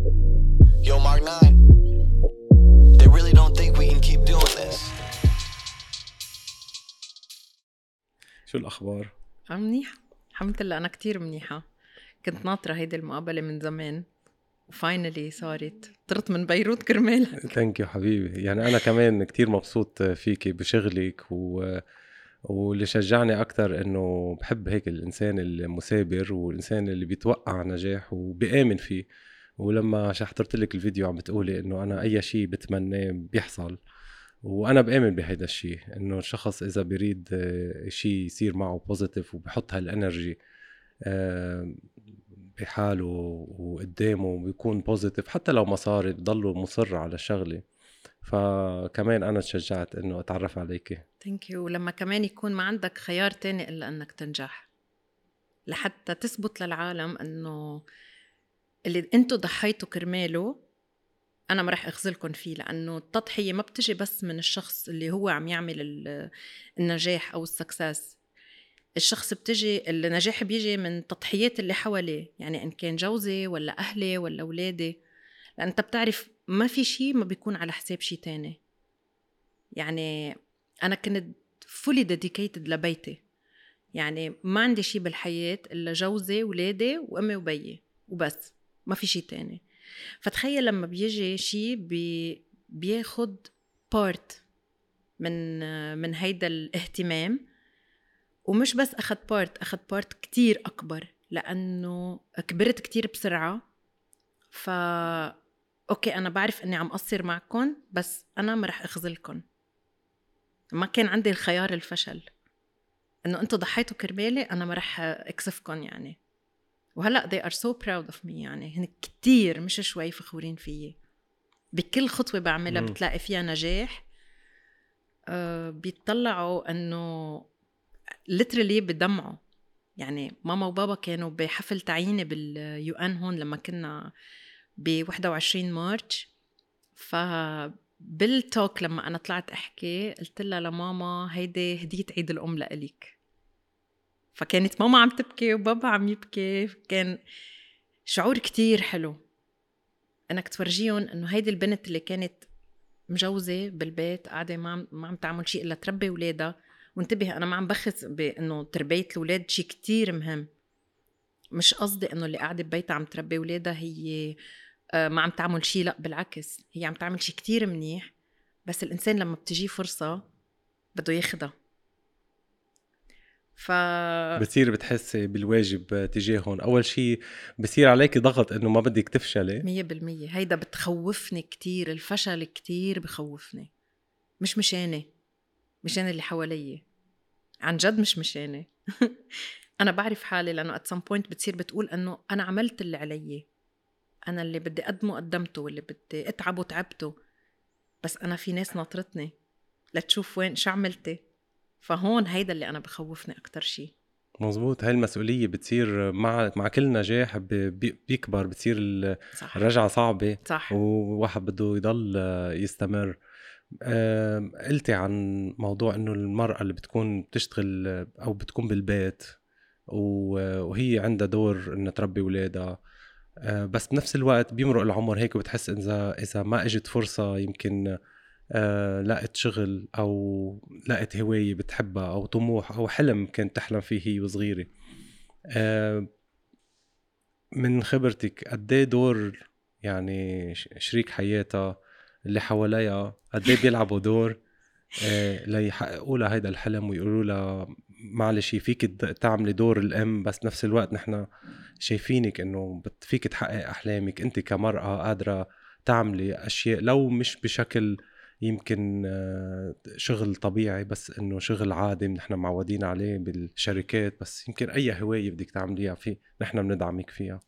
Yo, Mark 9. They really don't think we can keep doing this. شو الأخبار؟ عم منيحة. الحمد لله أنا كتير منيحة. كنت ناطرة هيدي المقابلة من زمان و finally صارت. طرت من بيروت كرمالها. Thank you حبيبي. يعني أنا كمان كتير مبسوط فيكي بشغلك و واللي شجعني أكثر إنه بحب هيك الإنسان المثابر والإنسان اللي بيتوقع نجاح وبيآمن فيه. ولما حضرت لك الفيديو عم بتقولي إنه أنا أي شيء بتمناه بيحصل وأنا بآمن بهيدا الشيء إنه الشخص إذا بيريد شيء يصير معه positive وبحط هال energy آه، بحاله وقدامه بيكون positive حتى لو ما صار بضله مصر على الشغلة. فكمان أنا تشجعت إنه أتعرف عليكي thank you ولما كمان يكون ما عندك خيار تاني إلا أنك تنجح. لحتى تثبت للعالم أنه اللي أنتوا ضحيتوا كرماله أنا ما رح اخذلكم فيه لأنه التضحية ما بتجي بس من الشخص اللي هو عم يعمل ال- النجاح أو السكسس الشخص بتجي النجاح بيجي من التضحيات اللي حواليه يعني إن كان جوزي ولا أهلي ولا أولادي. لأن أنت بتعرف ما في شيء ما بيكون على حساب شيء تاني. يعني أنا كنت fully dedicated لبيتي. يعني ما عندي شيء بالحياة إلا جوزي ولادي وأمي وبيي وبس. ما في شيء تاني. فتخيل لما بيجي شيء بي بياخد part من من هيدا الاهتمام ومش بس أخد part أخد part كتير أكبر لأنه كبرت كتير بسرعة. ف أوكي أنا بعرف إني عم قصر معكم بس أنا ما رح أخذلكم ما كان عندي الخيار الفشل. إنه أنتم ضحيتوا كرمالي أنا ما رح اكسفكم يعني. وهلأ they are so proud of me يعني. هن كتير مش شوي فخورين فيي. بكل خطوة بعملها. بتلاقي فيها نجاح. آه بيطلعوا إنه literally بدمعوا يعني ماما وبابا كانوا بحفل تعييني بال UN هون لما كنا ب 21 مارش. ف بالتوك لما أنا طلعت أحكي قلت لها لماما هيدي هدية عيد الأم لإلك. فكانت ماما عم تبكي وبابا عم يبكي كان شعور كتير حلو. إنك تفرجيهم إنه هيدي البنت اللي كانت مجوزة بالبيت قاعدة ما ما عم تعمل شيء إلا تربي ولادها وانتبه أنا ما عم بخس بأنه تربية الولاد شيء كتير مهم. مش قصدي أنه اللي قاعدة ببيتها عم تربي ولادها هي آه، ما عم تعمل شيء لا بالعكس. هي عم تعمل شيء كتير منيح. بس الإنسان لما بتجيه فرصة بده ياخدها. ف بتصير بتحسي بالواجب تجاههم. أول شيء بصير عليك ضغط إنه ما بدك تفشلي. مية بالمية. هيدا بتخوفني كتير. الفشل كتير بخوفني. مش مشاني. مشان اللي حوالي عن جد مش مشاني. أنا بعرف حالي لأنه at some point بتصير بتقول أنه أنا عملت اللي علي. أنا اللي بدي أقدمه قدمته واللي بدي أتعبه تعبته بس أنا في ناس ناطرتني. لتشوف وين شو عملتي؟ فهون هيدا اللي أنا بخوفني أكتر شي. مزبوط هاي المسؤولية بتصير مع مع كل نجاح بيكبر بتصير الرجعة صعبة صح. وواحد بده يضل يستمر. آم، قلتي عن موضوع إنه المرأة اللي بتكون بتشتغل أو بتكون بالبيت وهي عندها دور إنها تربي أولادها. آه، بس بنفس الوقت بيمرق العمر هيك وبتحس إذا إذا ما إجت فرصة يمكن لقت شغل أو لقت هواية بتحبها أو طموح أو حلم كانت تحلم فيه هي وصغيرة. آه، من خبرتك قد إيه دور يعني شريك حياتها اللي حواليها قد إيه بيلعبوا دور؟ آه، ليحققوا لها هيدا الحلم ويقولوا لها معلش فيك تعملي دور الأم بس نفس الوقت نحن شايفينك إنه فيك تحقق أحلامك أنت كمرأة قادرة تعملي أشياء لو مش بشكل يمكن آه، شغل طبيعي بس إنه شغل عادي نحن معودين عليه بالشركات بس يمكن أي هواية بدك تعمليها في نحن بندعمك فيها.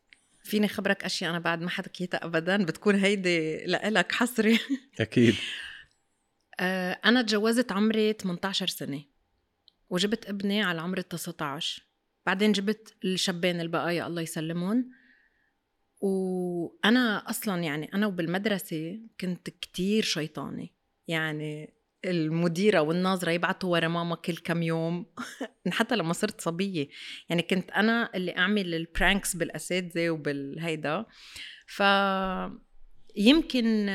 فيني خبرك أشياء أنا بعد ما حكيتها ابدا بتكون هيدي لإلك حصري. أكيد. آه، أنا تجوزت عمري 18 سنة وجبت ابني على عمر ال 19 بعدين جبت الشبين البقايا الله يسلمهم. وأنا أصلا يعني أنا وبالمدرسة كنت كتير شيطانة. يعني المديرة والناظرة يبعتوا ورا ماما كل كم يوم. حتى لما صرت صبية. يعني كنت أنا اللي أعمل ال pranks بالأساتذة وبالهيدا. ف يمكن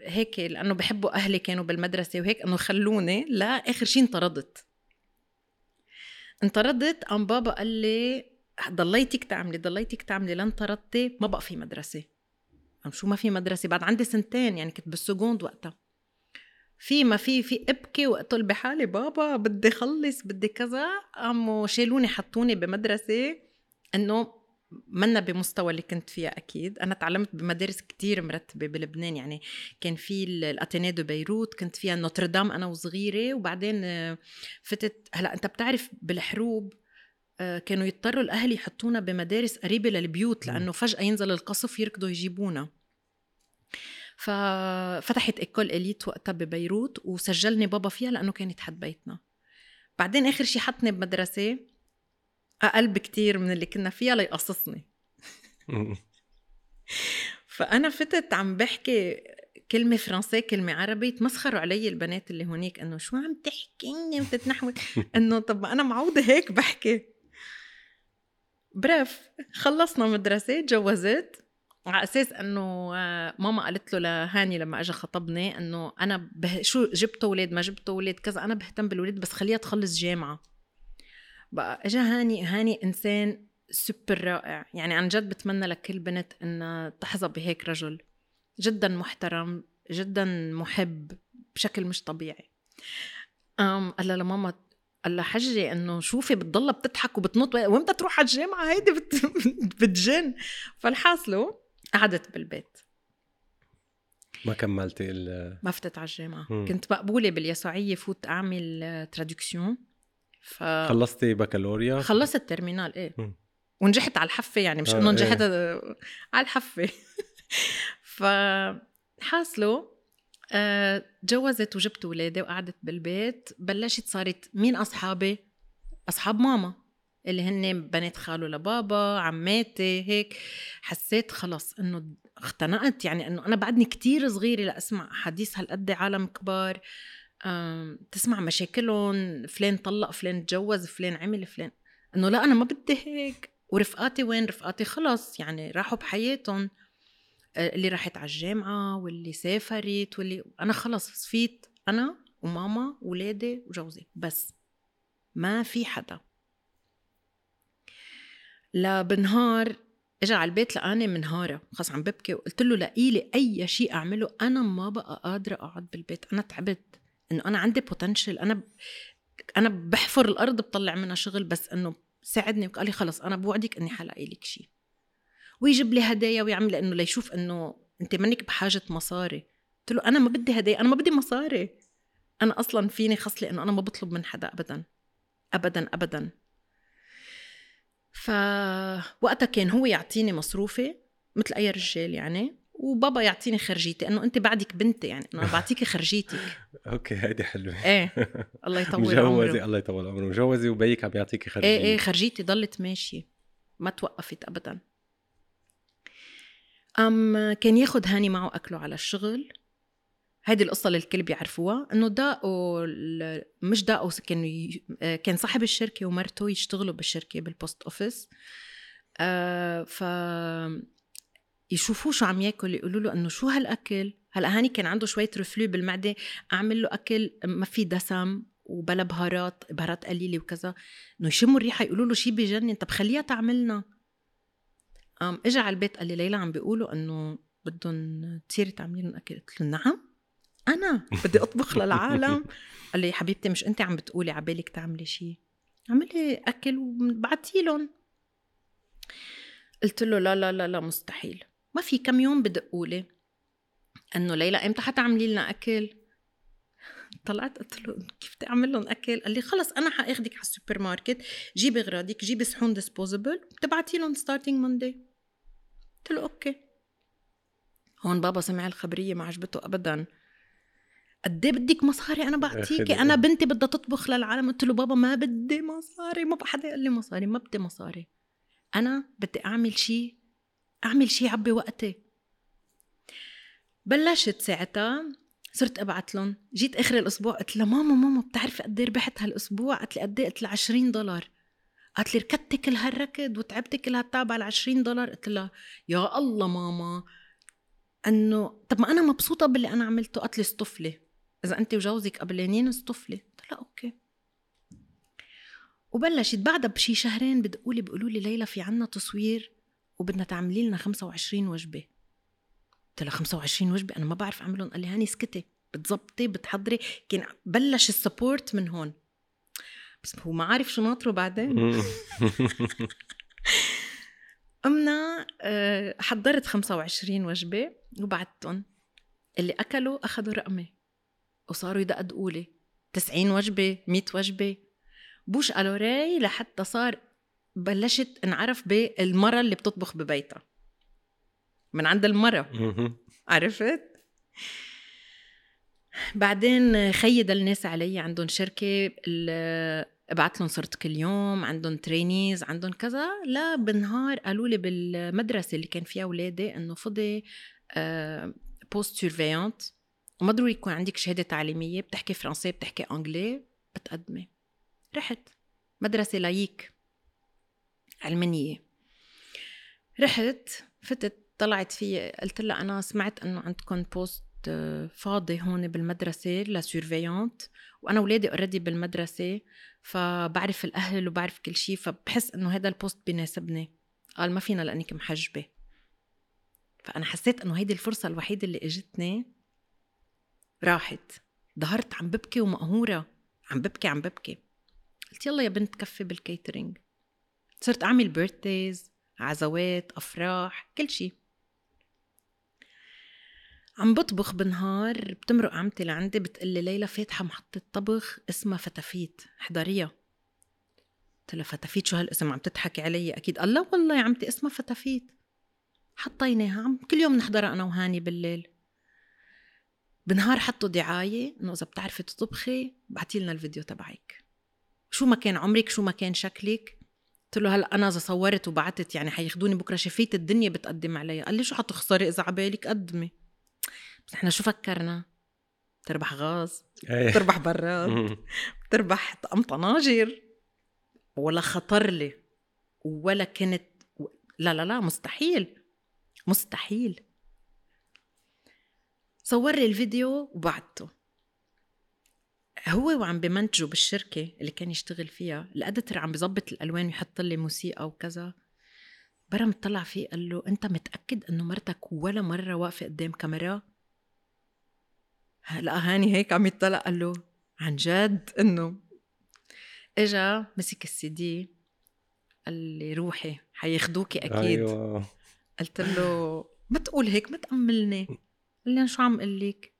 هيك لأنه بحبوا أهلي كانوا بالمدرسة وهيك إنه خلوني لا اخر شيء انطردت. انطردت قام بابا قال لي ضليتك تعملي ضليتك تعملي لن طردتي ما بقى في مدرسة. قام شو ما في مدرسة بعد عندي سنتين يعني كنت بال seconde وقتها. في ما في في أبكي واقتل بحالي بابا بدي خلص بدي كذا. قاموا شالوني حطوني بمدرسة إنه منا بمستوى اللي كنت فيها أكيد. أنا تعلمت بمدارس كتير مرتبة بلبنان يعني كان في ال- Athénée de Beyrouth كنت فيها Notre Dame أنا وصغيرة وبعدين آه، فتت هلأ أنت بتعرف بالحروب آه، كانوا يضطروا الأهل يحطونا بمدارس قريبة للبيوت. لأنه فجأة ينزل القصف يركضوا يجيبونا. ففتحت École Élite وقتها ببيروت وسجلني بابا فيها لأنه كانت حد بيتنا. بعدين آخر شي حطني بمدرسة أقل بكتير من اللي كنا فيها ليقصصني. فأنا فتت عم بحكي كلمة فرنسية كلمة عربي تمسخروا علي البنات اللي هونيك إنه شو عم تحكي وتتنحوي؟ إنه طب ما أنا معودة هيك بحكي. بريف خلصنا مدرسة تجوزت. على أساس إنه آه، ماما قالت له لهاني لما اجى خطبني إنه أنا به شو جبت أولاد ما جبت أولاد كذا أنا بهتم بالولاد بس خليها تخلص جامعة. بقى اجى هاني هاني إنسان سوبر رائع. يعني عن جد بتمنى لكل بنت إنها تحظى بهيك رجل. جدا محترم جدا محب بشكل مش طبيعي. أم قال لها لماما قال لها حجي إنه شوفي بتضلها بتضحك وبتنط وامتى تروح على الجامعة؟ هيدي بت... بتجن. فالحاصلة قعدت بالبيت. ما كملتي ال ما فتت على الجامعة. مم. كنت مقبولة باليسوعيه فوت أعمل traduction ف خلصتي بكالوريا؟ خلصت ال terminale إيه. مم. ونجحت على الحفة يعني مش آه، انه إيه. نجحت على الحفة. فحاصله آه، تجوزت وجبت ولادي وقعدت بالبيت بلشت صارت مين أصحابي؟ أصحاب ماما. اللي هن بنات خاله لبابا عماتي هيك. حسيت خلص إنه اختنقت يعني إنه أنا بعدني كتير صغيرة لأسمع احاديث هالقد عالم كبار. تسمع مشاكلهم فلان طلق فلان تجوز فلان عمل فلان. إنه لا أنا ما بدي هيك. ورفقاتي وين؟ رفقاتي خلص يعني راحوا بحياتهم. آه، اللي راحت على الجامعة واللي سافرت واللي أنا خلص صفيت أنا وماما وولادي وجوزي. بس ما في حدا لا بنهار اجى على البيت لقاني منهارة خلص عم ببكي وقلت له لقيلي أي شيء أعمله أنا ما بقى قادرة أقعد بالبيت. أنا تعبت إنه أنا عندي بوتنشل أنا ب... أنا بحفر الأرض بطلع منها شغل بس إنه ساعدني وقال لي خلص أنا بوعدك إني حلاقي لك شيء ويجيب لي هدايا ويعمل إنه ليشوف إنه أنت منك بحاجة مصاري. قلت له أنا ما بدي هدايا أنا ما بدي مصاري. أنا أصلا فيني خصلي إنه أنا ما بطلب من حدا ابدا. ابدا ابدا. فوقتها كان هو يعطيني مصروفي مثل أي رجال يعني وبابا يعطيني خرجيتي إنه أنت بعدك بنتي يعني إنه بعطيكي خرجيتك. أوكي هيدي حلوة. إيه الله يطول مجوزة عمره الله يطول عمره مجوزة وبيك عم يعطيكي خرجيه إيه إيه خرجيتي ضلت ماشية ما توقفت ابدا. أم كان ياخد هاني معه أكله على الشغل. هيدي القصة اللي الكل بيعرفوها إنه داقوا مش داقوا كان ي- آه، كان صاحب الشركة ومرته يشتغلوا بالشركة بال post office آه ف يشوفوه شو عم ياكل يقولوا له إنه شو هالأكل؟ هلأ هاني كان عنده شوية reflux بالمعدة أعمل له أكل ما في دسم وبلا بهارات بهارات قليلة وكذا. إنه يشموا الريحة يقولوا له شيء بجنن طب خليها تعملنا. قام اجى على البيت قال لي ليلى عم بيقولوا إنه بدهم تصيري تعملي لهم أكل. قلت له نعم. أنا بدي أطبخ للعالم. قال لي حبيبتي مش أنت عم بتقولي عبالك تعملي شيء اعملي أكل وبعتي لهم. قلت له لا لا لا لا مستحيل. ما في كم يوم بدقوا لي إنه ليلى إمتى حتعملي لنا أكل؟ طلعت قلت له كيف بدي أعمل لهم أكل؟ قال لي خلص أنا حأخدك على السوبر ماركت جيبي اغراضك جيبي صحون disposable بتبعتي لهم starting Monday قلت له أوكي. هون بابا سمع الخبرية ما عجبته ابدا. قد بدك مصاري أنا بعطيكي أنا بنتي بدها تطبخ للعالم. قلت له بابا ما بدي مصاري. ما حدا يقول لي مصاري. ما بدي مصاري. أنا بدي أعمل شيء أعمل شيء عبي وقتي. بلشت ساعتها صرت أبعت لهم. جيت آخر الأسبوع قلت لها ماما ماما بتعرفي قد إيه ربحت هالأسبوع؟ قالت لي قد إيه؟ قلت لها 20 دولار. قالت لي ركضتي كل هالركض وتعبتي كل هالتعب على 20 دولار. قلت لها يا الله ماما إنه طب ما أنا مبسوطة باللي أنا عملته. قالت لي اصطفلي إذا انت وجوزك قبلانين اصطفلي قلت لها أوكي. وبلشت بعدها بشي شهرين بدقوا لي بيقولوا لي ليلى في عنا تصوير وبدنا تعملي لنا 25 وجبة. قلت لها 25 وجبة؟ أنا ما بعرف أعملهم. قال لي هاني اسكتي بتزبطي بتحضري. كان بلش ال support من هون. بس هو ما عارف شو ناطره بعدين. قمنا آه، حضرت 25 وجبة وبعتهم. اللي أكلوا أخذوا رقمي وصاروا يدقدقوا لي 90 وجبة 100 وجبة. bouche à oreille لحتى صار بلشت انعرف بالمرة اللي بتطبخ ببيتها. من عند المرة. عرفت؟ بعدين هيدي الناس اللي عندهم شركة ابعت لهم صرت كل يوم عندهم trainees عندهم كذا. لا بالنهار قالوا لي بالمدرسة اللي كان فيها أولادي إنه فضي poste surveillante وما ضروري يكون عندك شهادة تعليمية بتحكي فرنسي بتحكي anglais بتقدمي. رحت. مدرسة laïque علمانية. رحت فتت طلعت في قلت لها أنا سمعت إنه عندكم poste فاضي هون بالمدرسة ل surveillante وأنا ولادي already بالمدرسة فبعرف الأهل وبعرف كل شيء فبحس إنه هذا ال poste بيناسبني. قال ما فينا لأنك محجبة. فأنا حسيت إنه هيدي الفرصة الوحيدة اللي إجتني راحت. ظهرت عم ببكي ومقهورة. عم ببكي عم ببكي. قلت يلا يا بنت كفي بال catering صرت أعمل birthdays عزومات أفراح كل شيء عم بطبخ بالنهار بتمرق عمتي لعندي بتقلي ليلى فاتحة محطة طبخ اسمها فتافيت احضريها قلت لها فتافيت شو هالاسم عم تضحكي علي؟ أكيد. قال لا والله يا عمتي اسمها فتافيت. حطيناها. عم كل يوم نحضرها أنا وهاني بالليل. بنهار حطوا دعاية إنه إذا بتعرفي تطبخي بعتي لنا الفيديو تبعك. شو ما كان عمرك شو ما كان شكلك. قلت له هلا أنا إذا صورت وبعتت يعني حياخدوني بكرة شفية الدنيا بتقدم علي. قال لي شو حتخسري إذا عبالك قدمي بس إحنا شو فكرنا؟ تربح غاز إيه. تربح براد تربح طقم طناجر. ولا خطر لي. ولا كنت لا لا لا مستحيل. مستحيل. صور لي الفيديو وبعته. هو وعم بمنتجه بالشركة اللي كان يشتغل فيها. الأدتر عم بظبط الألوان ويحط لي موسيقى وكذا. برم طلع فيه قال له أنت متأكد إنه مرتك ولا مرة واقفة قدام كاميرا؟ هلا هاني هيك عم يطلع قال له عن جد؟ إنه؟ إجا مسك السي دي قال لي روحي حياخدوكي أكيد. أيوة. قلت له ما تقول هيك ما تأملني. قال لي أنا شو عم أقول لك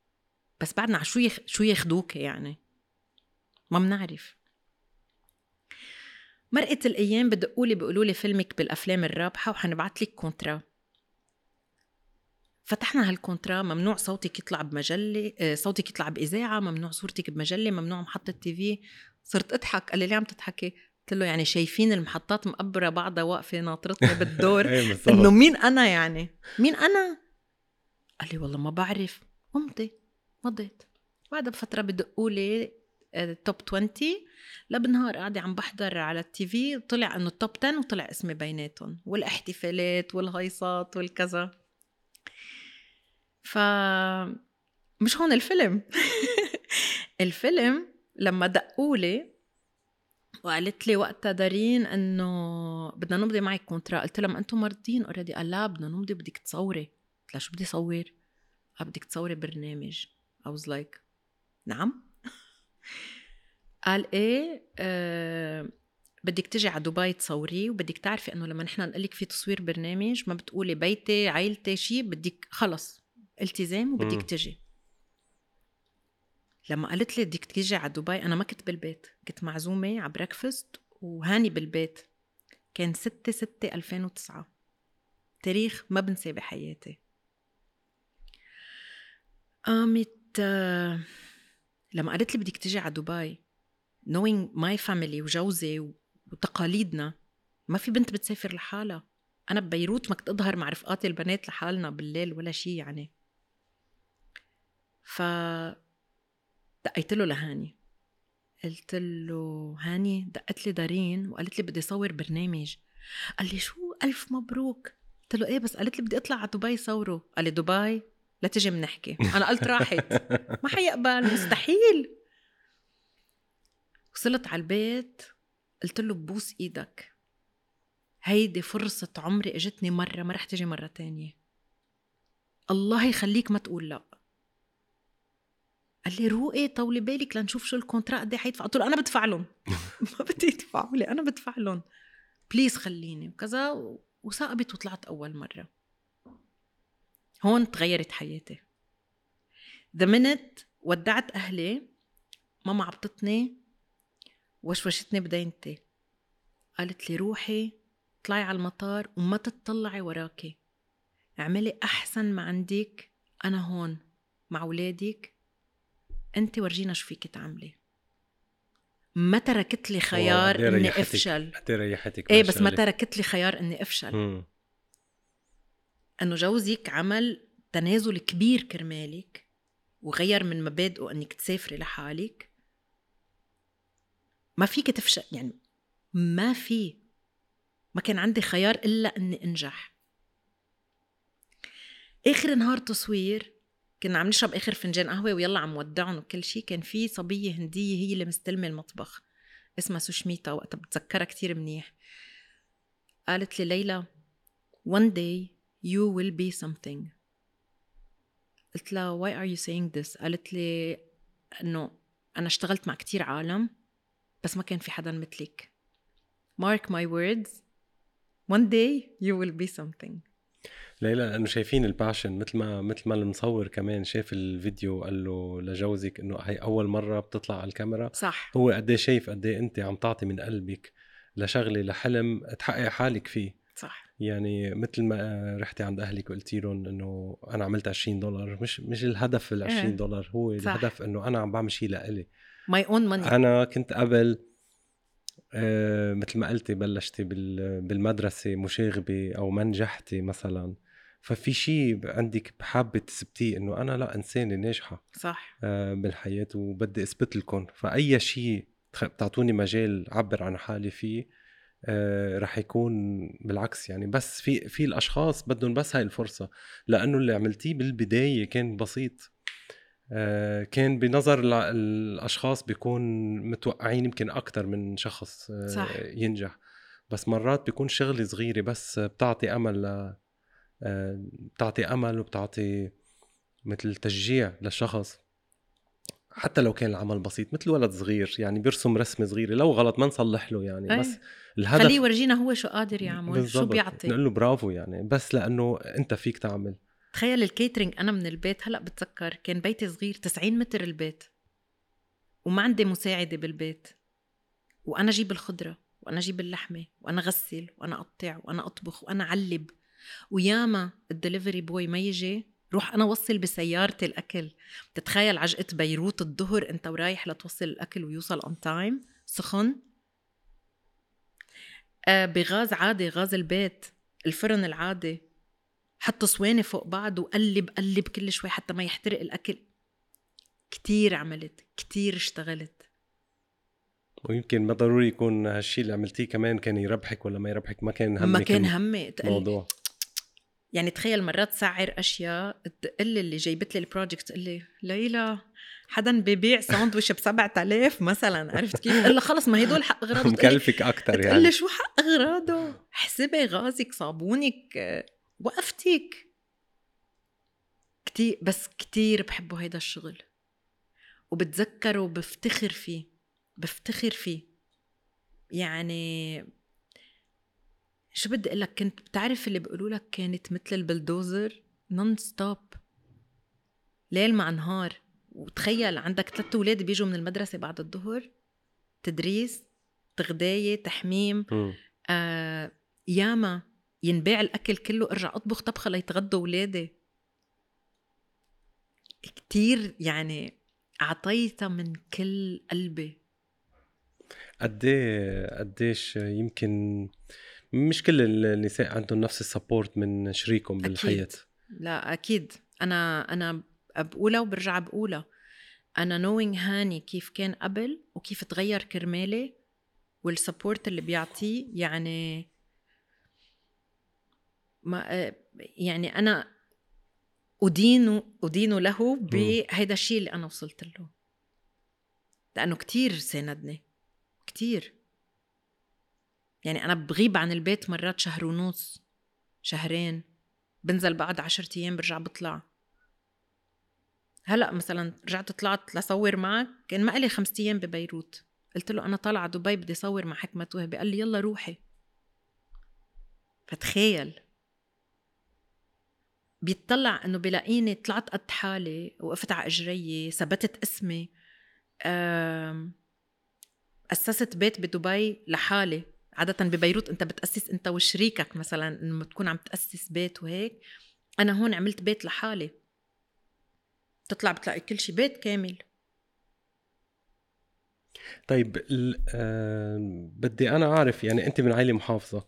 بس بعدنا على شو يخ... شو ياخدوكي يعني؟ ما بنعرف مرقت الأيام بدقوا لي بيقولوا لي فيلمك بالأفلام الرابحة وحنبعت لك contrat. فتحنا هال contrat ممنوع صوتك يطلع بمجلة آه، صوتك يطلع بإذاعة ممنوع صورتك بمجلة ممنوع محطة TV. صرت أضحك. قال لي ليه عم تضحكي؟ قلت له يعني شايفين المحطات مقبرة بعضها واقفة ناطرتني بالدور. إيه، إنه مين أنا يعني؟ مين أنا؟ قال لي والله ما بعرف. قمت مضيت. بعدها بفترة بدقوا لي top 20 لا بالنهار قاعدة عم بحضر على ال TV. طلع إنه ال top 10 وطلع اسمي بيناتهم والاحتفالات والهيصات والكذا. ف مش هون الفيلم. الفيلم لما دقولي وقالت لي وقتها دارين إنه بدنا نمضي معك contrat قلت لها ما أنتم ممضيين already قال لا بدنا نمضي بدك تصوري. قلت لها شو بدي صور؟ قال بدك تصوري برنامج. I was like نعم. قال إيه آه بدك تجي على دبي تصوريه وبدك تعرفي إنه لما نحن نقول لك في تصوير برنامج ما بتقولي بيتي عائلتي شيء بدك خلص التزام وبدك تجي. لما قالت لي بدك تيجي على دبي أنا ما كنت بالبيت. كنت معزومة على بريكفاست وهاني بالبيت. كان 6 6 2009 تاريخ ما بنساه بحياتي. قامت لما قالت لي بدك تيجي على دبي knowing my family وجوزي وتقاليدنا ما في بنت بتسافر لحالها. أنا ببيروت ما كنت أظهر مع رفقاتي البنات لحالنا بالليل ولا شيء يعني. ف دقيت له لهاني. قلت له هاني دقت لي دارين وقالت لي بدي صور برنامج. قال لي شو؟ ألف مبروك. قلت له إيه بس قالت لي بدي أطلع على دبي صوره. قال لي دبي؟ لا تجي بنحكي أنا قلت راحت. ما حيقبل مستحيل. وصلت على البيت قلت له ببوس إيدك. هيدي فرصة عمري إجتني مرة ما رح تجي مرة تانية. الله يخليك ما تقول لا. قال لي روقي طولي بالك لنشوف شو ال contrat قد حيدفع. قلت له أنا بدفع لهم. ما بدي يدفعوا لي أنا بدفع لهم. please خليني. وكذا وثاقبت وطلعت أول مرة. هون تغيرت حياتي. the minute ودعت أهلي ماما عبطتني وشوشتني بدينتي. قالت لي روحي اطلعي على المطار وما تطلعي وراكي. اعملي أحسن ما عندك أنا هون مع أولادك. انت ورجينا شو فيك تعملي. ما تركت لي خيار إني أفشل. إيه ريحتك إيه بس ما. تركت لي خيار إني أفشل. مم. إنه جوزك عمل تنازل كبير كرمالك وغير من مبادئه إنك تسافري لحالك. ما فيك تفشل يعني ما في ما كان عندي خيار إلا إني أنجح. آخر نهار تصوير كنا عم نشرب آخر فنجان قهوة ويلا عم ودعهم وكل شيء كان في صبية هندية هي اللي مستلمة المطبخ اسمها سوشميتا وقتها بتذكرها كتير منيح. قالت لي ليلى one day you will be something. قلت لها why are you saying this? قالت لي إنه أنا اشتغلت مع كتير عالم بس ما كان في حدا مثلك. Mark my words one day you will be something. ليلى لأنه شايفين الباشن مثل ما مثل ما المصور كمان شاف الفيديو قال له لجوزك إنه هي أول مرة بتطلع على الكاميرا. صح. هو قد إيه شايف قد إيه أنت عم تعطي من قلبك لشغلة لحلم تحقق حالك فيه. صح. يعني مثل ما رحتي عند أهلك وقلتي لهم إنه أنا عملت 20 دولار مش مش الهدف ال 20 إيه. دولار هو صح. الهدف إنه أنا عم بعمل شيء لإلي. My own money. أنا كنت قبل آه مثل ما قلتي بلشتي بال- بالمدرسة مشاغبة أو ما نجحتي مثلا. ففي شيء عندك حابة تثبتيه إنه أنا لا إنسانة ناجحة صح. آه، بالحياة وبدي أثبت لكم. فأي شيء بتعطوني مجال عبر عن حالي فيه رح يكون بالعكس يعني. بس في في الأشخاص بدهم بس هاي الفرصة لأنه اللي عملتيه بالبداية كان بسيط. آه، كان بنظر الأشخاص بيكون متوقعين يمكن أكثر من شخص آه، صح. ينجح. بس مرات بيكون شغلة صغيرة بس بتعطي أمل ل آه، بتعطي أمل وبتعطي مثل تشجيع للشخص. حتى لو كان العمل بسيط مثل ولد صغير يعني بيرسم رسمة صغيرة لو غلط ما نصلح له يعني. أي. بس الهدف خليه يورجينا هو شو قادر يعمل شو بالضبط. بيعطي. نقول له برافو يعني. بس لأنه أنت فيك تعمل. تخيل ال catering أنا من البيت هلأ بتذكر كان بيتي صغير 90 متر البيت وما عندي مساعدة بالبيت. وأنا جيب الخضرة وأنا جيب اللحمة وأنا غسل وأنا أقطع وأنا أطبخ وأنا علب وياما ال delivery boy ما يجي روح أنا وصل بسيارتي الأكل. بتتخيل عجقة بيروت الظهر أنت ورايح لتوصل الأكل ويوصل on time سخن. بغاز عادي غاز البيت الفرن العادي. حط صواني فوق بعض وقلب قلب كل شوي حتى ما يحترق الأكل. كتير عملت كتير اشتغلت. ويمكن ما ضروري يكون هالشيء اللي عملتيه كمان كان يربحك ولا ما يربحك؟ ما كان همك ما كان همي. الموضوع. يعني تخيل مرات سعر أشياء تقل اللي جايبت لي البروجكت تقول لي ليلى حدا ببيع ساندويش ب 7000 مثلا عرفت كيف؟ قال لها خلص ما هدول حق اغراضه مكلفك أكثر يعني. لي شو حق اغراضه؟ حسبي غازك صابونك وقفتك. كتير بس كتير بحبه هيدا الشغل. وبتذكره وبفتخر فيه بفتخر فيه. يعني شو بدي أقول لك؟ كنت بتعرف اللي بيقولوا لك كانت مثل البلدوزر non-stop ليل مع نهار. وتخيل عندك ثلاث أولاد بيجوا من المدرسة بعد الظهر تدريس تغدايه تحميم. آه ياما ينباع الأكل كله ارجع أطبخ طبخة ليتغدوا اولادي كتير يعني اعطيتها من كل قلبي قد قديش يمكن مش كل النساء عندهم نفس السبورت من شريكهم. بالحياة لا أكيد أنا أنا بقولها وبرجع بقولها أنا نوينج هاني كيف كان قبل وكيف تغير كرمالي وال support اللي بيعطيه يعني ما يعني أنا ادين ادين له بهيدا الشيء اللي أنا وصلت له. لأنه كتير ساندني كتير. يعني أنا بغيب عن البيت مرات شهر ونص شهرين بنزل بعد عشرة أيام برجع بطلع. هلأ مثلا رجعت طلعت لصور معك كان ما لي خمسة أيام ببيروت. قلت له أنا طالعة دبي بدي صور مع حكمة وهبي قال لي يلا روحي. فتخيل. بيطلع إنه بلاقيني طلعت قد حالي وقفت على اجري ثبتت اسمي أسست بيت بدبي لحالي. عادة ببيروت أنت بتأسس أنت وشريكك مثلا لما تكون عم تأسس بيت وهيك. أنا هون عملت بيت لحالي. تطلع بتلاقي كل شيء بيت كامل. طيب بدي أنا أعرف يعني أنت من عائلة محافظة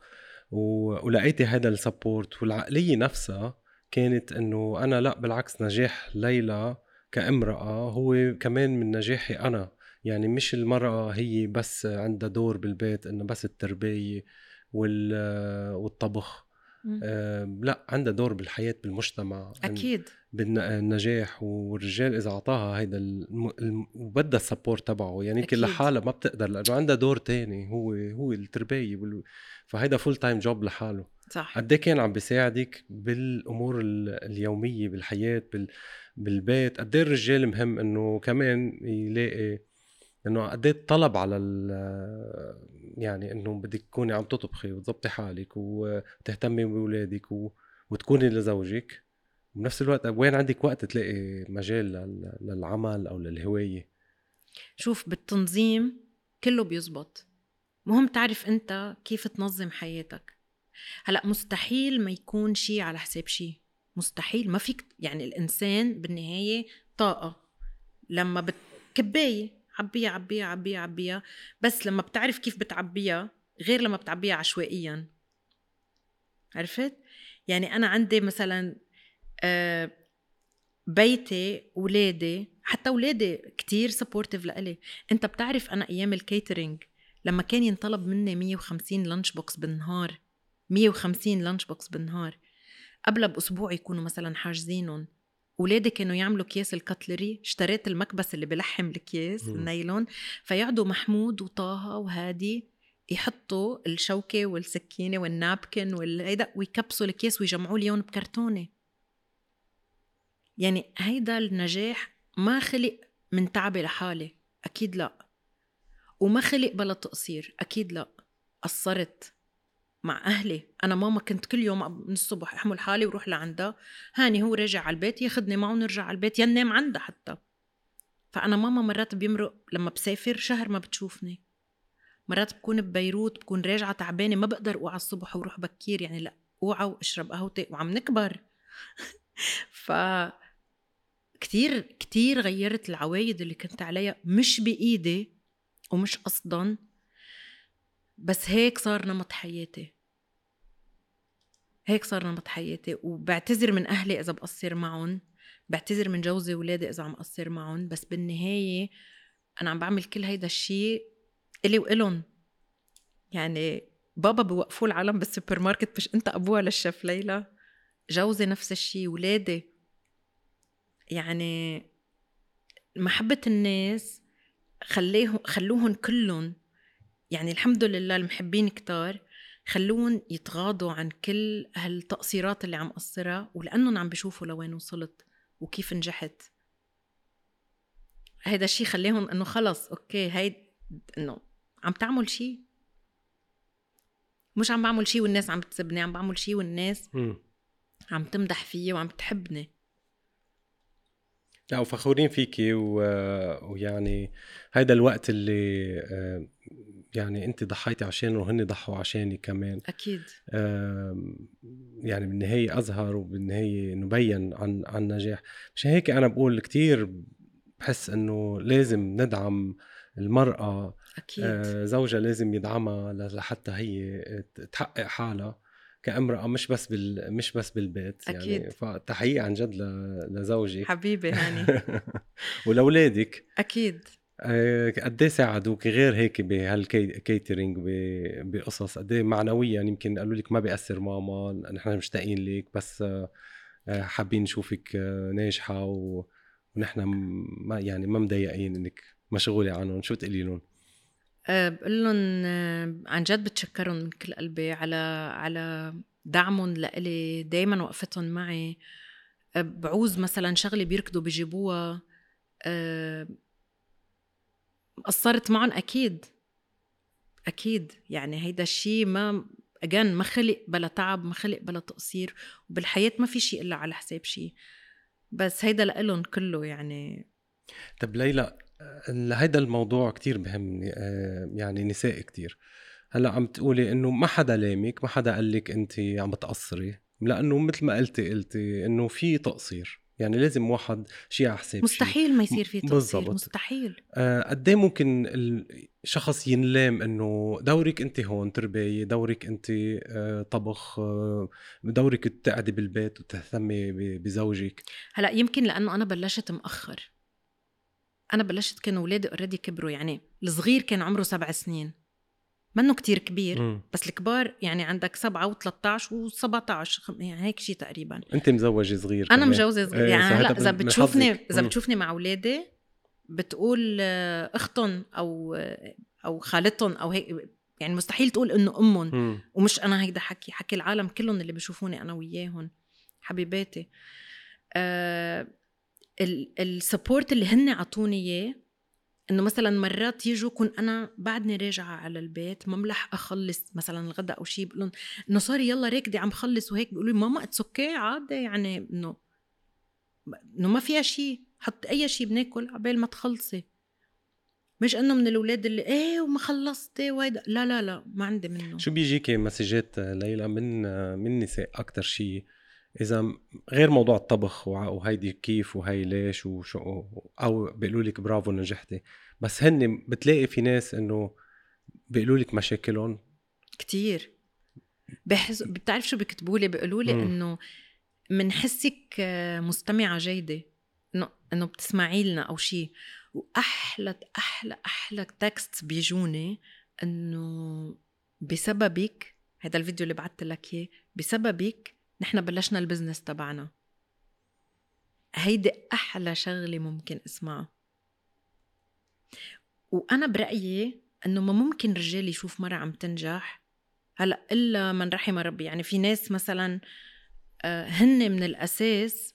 ولقيتي هذا السبورت والعقلية نفسها كانت إنه أنا لا بالعكس نجاح ليلى كامرأة هو كمان من نجاحي أنا. يعني مش المرأة هي بس عندها دور بالبيت إنه بس التربية والطبخ. آه لا عندها دور بالحياة بالمجتمع أكيد. بالنجاح والرجال إذا أعطاها هيدا الم... وبدها ال support تبعه. يعني يمكن لحالها ما بتقدر لأنه عندها دور تاني هو هو التربية وال... فهيدا full time job لحاله. صح. قد إيه كان عم بيساعدك بالأمور اليومية بالحياة بال... بالبيت؟ قد إيه الرجال مهم إنه كمان يلاقي انه قد إيه الطلب على يعني إنه بدك تكوني عم تطبخي وتظبطي حالك وتهتمي بأولادك. وتكوني لزوجك. بنفس الوقت وين عندك وقت تلاقي مجال للعمل أو للهواية؟ شوف بالتنظيم كله بيزبط. مهم تعرف أنت كيف تنظم حياتك. هلأ مستحيل ما يكون شيء على حساب شيء مستحيل. ما فيك يعني الإنسان بالنهاية طاقة. لما بت... كباية. عبيها عبيها عبيها عبيها بس لما بتعرف كيف بتعبيها غير لما بتعبيها عشوائيا. عرفت؟ يعني أنا عندي مثلا آه، بيتي ولادي حتى ولادي كتير supportive لإلي. أنت بتعرف أنا أيام ال catering لما كان ينطلب مني 150 lunch box بالنهار. 150 lunch box بالنهار. قبلها بأسبوع يكونوا مثلا حاجزينهم. ولادي كانوا يعملوا اكياس الكتلري اشتريت المكبس اللي بلحم الكياس النايلون فيقعدوا محمود وطه وهادي يحطوا الشوكة والسكينة والنابكن والهيدا ويكبسوا الكيس ويجمعوا لي بكرتونة. يعني هيدا النجاح ما خلق من تعبي لحالي أكيد لا. وما خلق بلا تقصير أكيد لا. قصرت. مع أهلي. أنا ماما كنت كل يوم من الصبح أحمل حالي وروح لعندها. هاني هو راجع على البيت ياخدني معه ونرجع على البيت ينام عندها حتى. فأنا ماما مرات بيمرق لما بسافر شهر ما بتشوفني. مرات بكون ببيروت بكون راجعة تعبانة ما بقدر أوعى الصبح وروح بكير يعني لا أوعى وأشرب قهوتي وعم نكبر. ف كتير كتير غيرت العوايد اللي كنت عليها مش بإيدي ومش قصدا. بس هيك صار نمط حياتي. هيك صار نمط حياتي وبعتذر من أهلي إذا بقصر معهم بعتذر من جوزي وولادي إذا عم قصر معهم بس بالنهاية أنا عم بعمل كل هيدا الشيء إلي والن. يعني بابا بوقفوا العالم بالسوبر ماركت مش انت ابوها للشيف ليلى جوزي نفس الشيء ولادي. يعني محبة الناس خليهم خلوهم كلهم يعني الحمد لله المحبين كتار. خلون يتغاضوا عن كل هالتقصيرات اللي عم قصرها ولأنهم عم بيشوفوا لوين وصلت وكيف نجحت. هيدا الشيء خليهم إنه خلص أوكي هيد إنه عم تعمل شيء مش عم بعمل شيء والناس عم بتسبني عم بعمل شيء والناس م. عم تمدح فيي وعم تحبني. لا وفخورين فيكي و... ويعني هيدا الوقت اللي آه، يعني انت ضحيتي عشانه وهن ضحوا عشاني كمان. أكيد. يعني بالنهاية أظهر وبالنهاية نبين عن عن نجاح. مشان هيك أنا بقول كتير بحس إنه لازم ندعم المرأة أكيد. آه، زوجها لازم يدعمها لحتى هي تحقق حالها كامرأة مش بس بال مش بس بالبيت يعني. أكيد. فتحيه عن جد ل... لزوجك. حبيبي هاني. ولأولادك. أكيد. قد إيه ساعدوك غير هيك بهالكيترينج بقصص قد إيه معنويا يمكن قالوا لك ما بيأثر ماما نحن مشتاقين لك بس آه، آه، حابين نشوفك آه، ناجحة. ونحن ما يعني ما مضايقين إنك مشغولة عنهم شو تقولي لهم؟ بقول لهم عن جد بتشكرهم من كل قلبي على على دعمهم لإلي دايما وقفتهم معي بعوز مثلا شغلة بيركضوا بيجيبوها قصرت معهم أكيد. أكيد. يعني هيدا الشيء ما اجان ما خلق بلا تعب ما خلق بلا تقصير وبالحياة ما في شيء إلا على حساب شيء. بس هيدا لإلهم كله يعني. طب ليلى ال- هيدا الموضوع كتير بهمني آه، يعني نساء كتير. هلأ عم تقولي إنه ما حدا لامك ما حدا قال لك انت عم بتقصري لأنه مثل ما قلتي قلتي إنه في تقصير. يعني لازم واحد شيء على حساب مستحيل ما يصير في بالضبط. مستحيل. آه، قد إيه ممكن الشخص ينلام إنه دورك أنت هون تربايه دورك أنت آه، طبخ آه، دورك تقعدي بالبيت وتهتمي بزوجك. هلأ يمكن لأنه أنا بلشت مأخر. أنا بلشت كانوا أولادي اوريدي كبروا يعني الصغير كان عمره سبع سنين. منه كتير كبير مم. بس الكبار يعني عندك سبعة و13 و17 يعني هيك شيء تقريبا أنت مزوجة صغير أنا. مجوزه صغير إيه، يعني هلأ إذا بتشوفني. إذا. بتشوفني مع أولادي بتقول آه، اختهم أو آه، أو خالتهم أو هيك يعني مستحيل تقول إنه امهم. ومش أنا هيدا حكي حكي العالم كلهم اللي بيشوفوني أنا وياهم حبيباتي آه ال support اللي هن عطوني إياه إنه مثلا مرات يجوا كون أنا بعدني راجعة على البيت ما ملحقه أخلص مثلا الغداء أو شيء بقول لهم إنه sorry يلا راكدي عم خلص وهيك بيقولوا لي ماما it's okay عادي يعني إنه إنه ما فيها شيء حط أي شيء بناكل عبال ما تخلصي. مش إنه من الأولاد اللي إيه وما خلصتي وهيدا لا لا لا ما عندي منه. شو بيجيكي مسجات ليلى من من نساء أكثر شيء إذا غير موضوع الطبخ وهيدي كيف وهي ليش وشو أو بيقولوا لك برافو نجحتي بس هن بتلاقي في ناس إنه بيقولوا لك مشاكلهم. كتير. بحس بتعرف شو بيكتبوا لي؟ بيقولوا لي. إنه منحسك آه، مستمعة جيدة إنه إنه بتسمعي لنا أو شيء وأحلى أحلى أحلى تكست بيجوني إنه بسببك هذا الفيديو اللي بعثت لك إياه بسببك نحن بلشنا البزنس تبعنا. هيدي أحلى شغلة ممكن أسمعها. وأنا برأيي إنه ما ممكن رجال يشوف مرة عم تنجح هلأ إلا من رحم ربي. يعني في ناس مثلا آه، هن من الأساس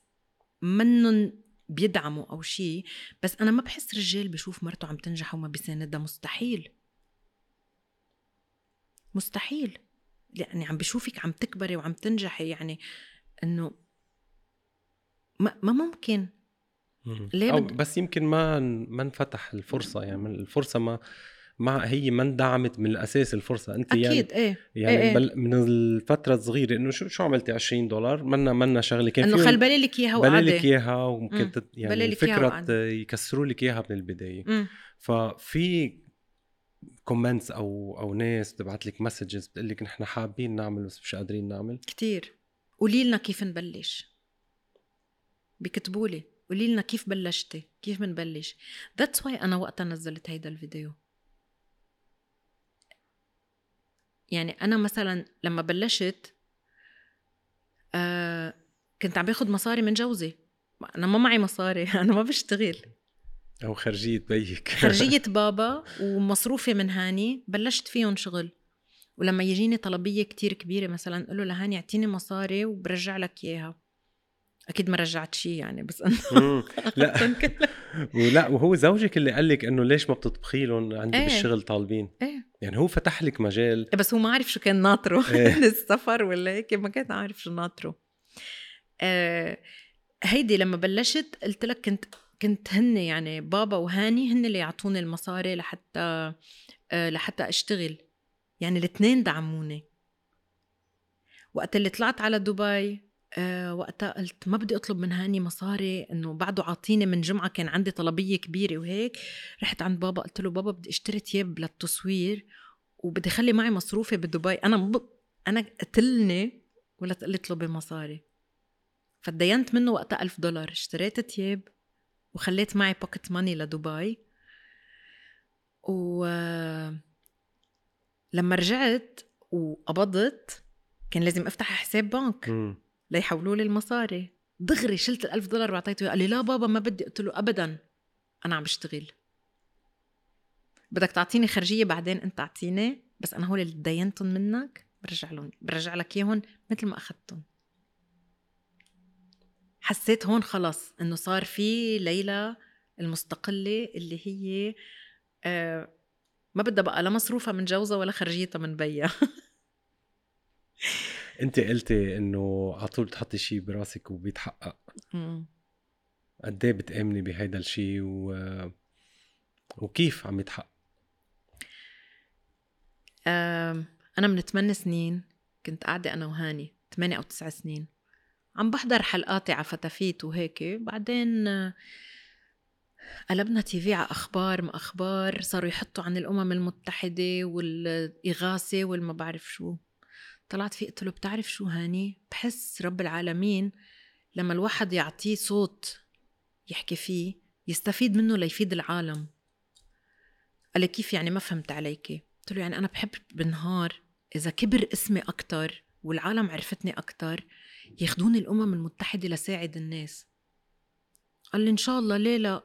منن بيدعموا أو شيء بس أنا ما بحس رجال بشوف مرته عم تنجح وما بيساندها مستحيل. مستحيل. يعني عم بشوفك عم تكبري وعم تنجحي يعني إنه ما, ما ممكن ليه أو بد- بس يمكن ما ما انفتح الفرصة يعني الفرصة ما ما هي ما اندعمت من الأساس الفرصة أنت يعني أكيد إيه يعني إيه إيه. بل من الفترة الصغيرة إنه شو شو عملتي 20 دولار منا منا شغلة كان إنه خل بالي لك إياها بلي لك إياها مم. وممكن يعني بلي وقعدي. يكسروا لك إياها من البداية مم. ففي comments أو أو ناس بتبعت لك messages بتقول لك نحن حابين نعمل بس مش قادرين نعمل. كتير. قولي لنا كيف نبلش. بيكتبوا لي. قولي لنا كيف بلشتي. كيف بنبلش that's why أنا وقتها نزلت هيدا الفيديو. يعني أنا مثلا لما بلشت آه كنت عم باخد مصاري من جوزي. أنا ما معي مصاري. أنا ما بشتغل. أو خرجية بيك خرجية بابا ومصروفي من هاني بلشت فيهم شغل ولما يجيني طلبية كتير كبيرة مثلا قله لهاني اعطيني مصاري وبرجع لك إياها أكيد ما رجعت شيء يعني بس انه. لا. ولا وهو زوجك اللي قال لك إنه ليش ما بتطبخي لهم عندي إيه. بالشغل طالبين إيه يعني هو فتح لك مجال بس هو ما عارف شو كان ناطره إيه. السفر ولا هيك ما كان عارف شو ناطره آه هيدي لما بلشت قلت لك كنت كنت هن يعني بابا وهاني هن اللي يعطوني المصاري لحتى آه لحتى أشتغل. يعني الاثنين دعموني. وقت اللي طلعت على دبي آه وقتها قلت ما بدي أطلب من هاني مصاري إنه بعده عاطيني من جمعة كان عندي طلبية كبيرة وهيك. رحت عند بابا قلت له بابا بدي أشتري تياب للتصوير وبدي اخلي معي مصروفي بدبي. أنا ب... أنا قتلني ولا تقلي اطلبي مصاري. فدينت منه وقتها ألف دولار. اشتريت تياب وخليت معي بوكيت ماني لدبي. و لما رجعت وقبضت كان لازم أفتح حساب بنك. ليحولوا لي المصاري. دغري شلت الألف دولار وعطيته إياه. قال لي لا بابا ما بدي. قلت له ابدا أنا عم بشتغل. بدك تعطيني خرجية بعدين أنت أعطيني بس أنا هول اللي تدينتهم منك برجع لهم برجع لك إياهم مثل ما أخذتهم. حسيت هون خلص إنه صار في ليلى المستقلة اللي هي آه ما بدها بقى لا مصروفها من جوزها ولا خرجيتها من بيها. أنت قلتي إنه على طول بتحطي شيء براسك وبيتحقق. قد إيه بتآمني بهيدا الشيء و... وكيف عم يتحقق؟ أنا من 8 سنين كنت قاعدة أنا وهاني 8 أو 9 سنين. عم بحضر حلقاتي على فتافيت وهيك. بعدين قلبنا TV على أخبار ما أخبار صاروا يحطوا عن الأمم المتحدة والإغاثة والما بعرف شو. طلعت فيه قلت له بتعرف شو هاني؟ بحس رب العالمين لما الواحد يعطيه صوت يحكي فيه يستفيد منه ليفيد العالم. قال لي كيف يعني ما فهمت عليكي قلت له يعني أنا بحب بالنهار إذا كبر اسمي أكتر والعالم عرفتني أكتر ياخدوني الأمم المتحدة لساعد الناس. قال لي إن شاء الله ليه لا؟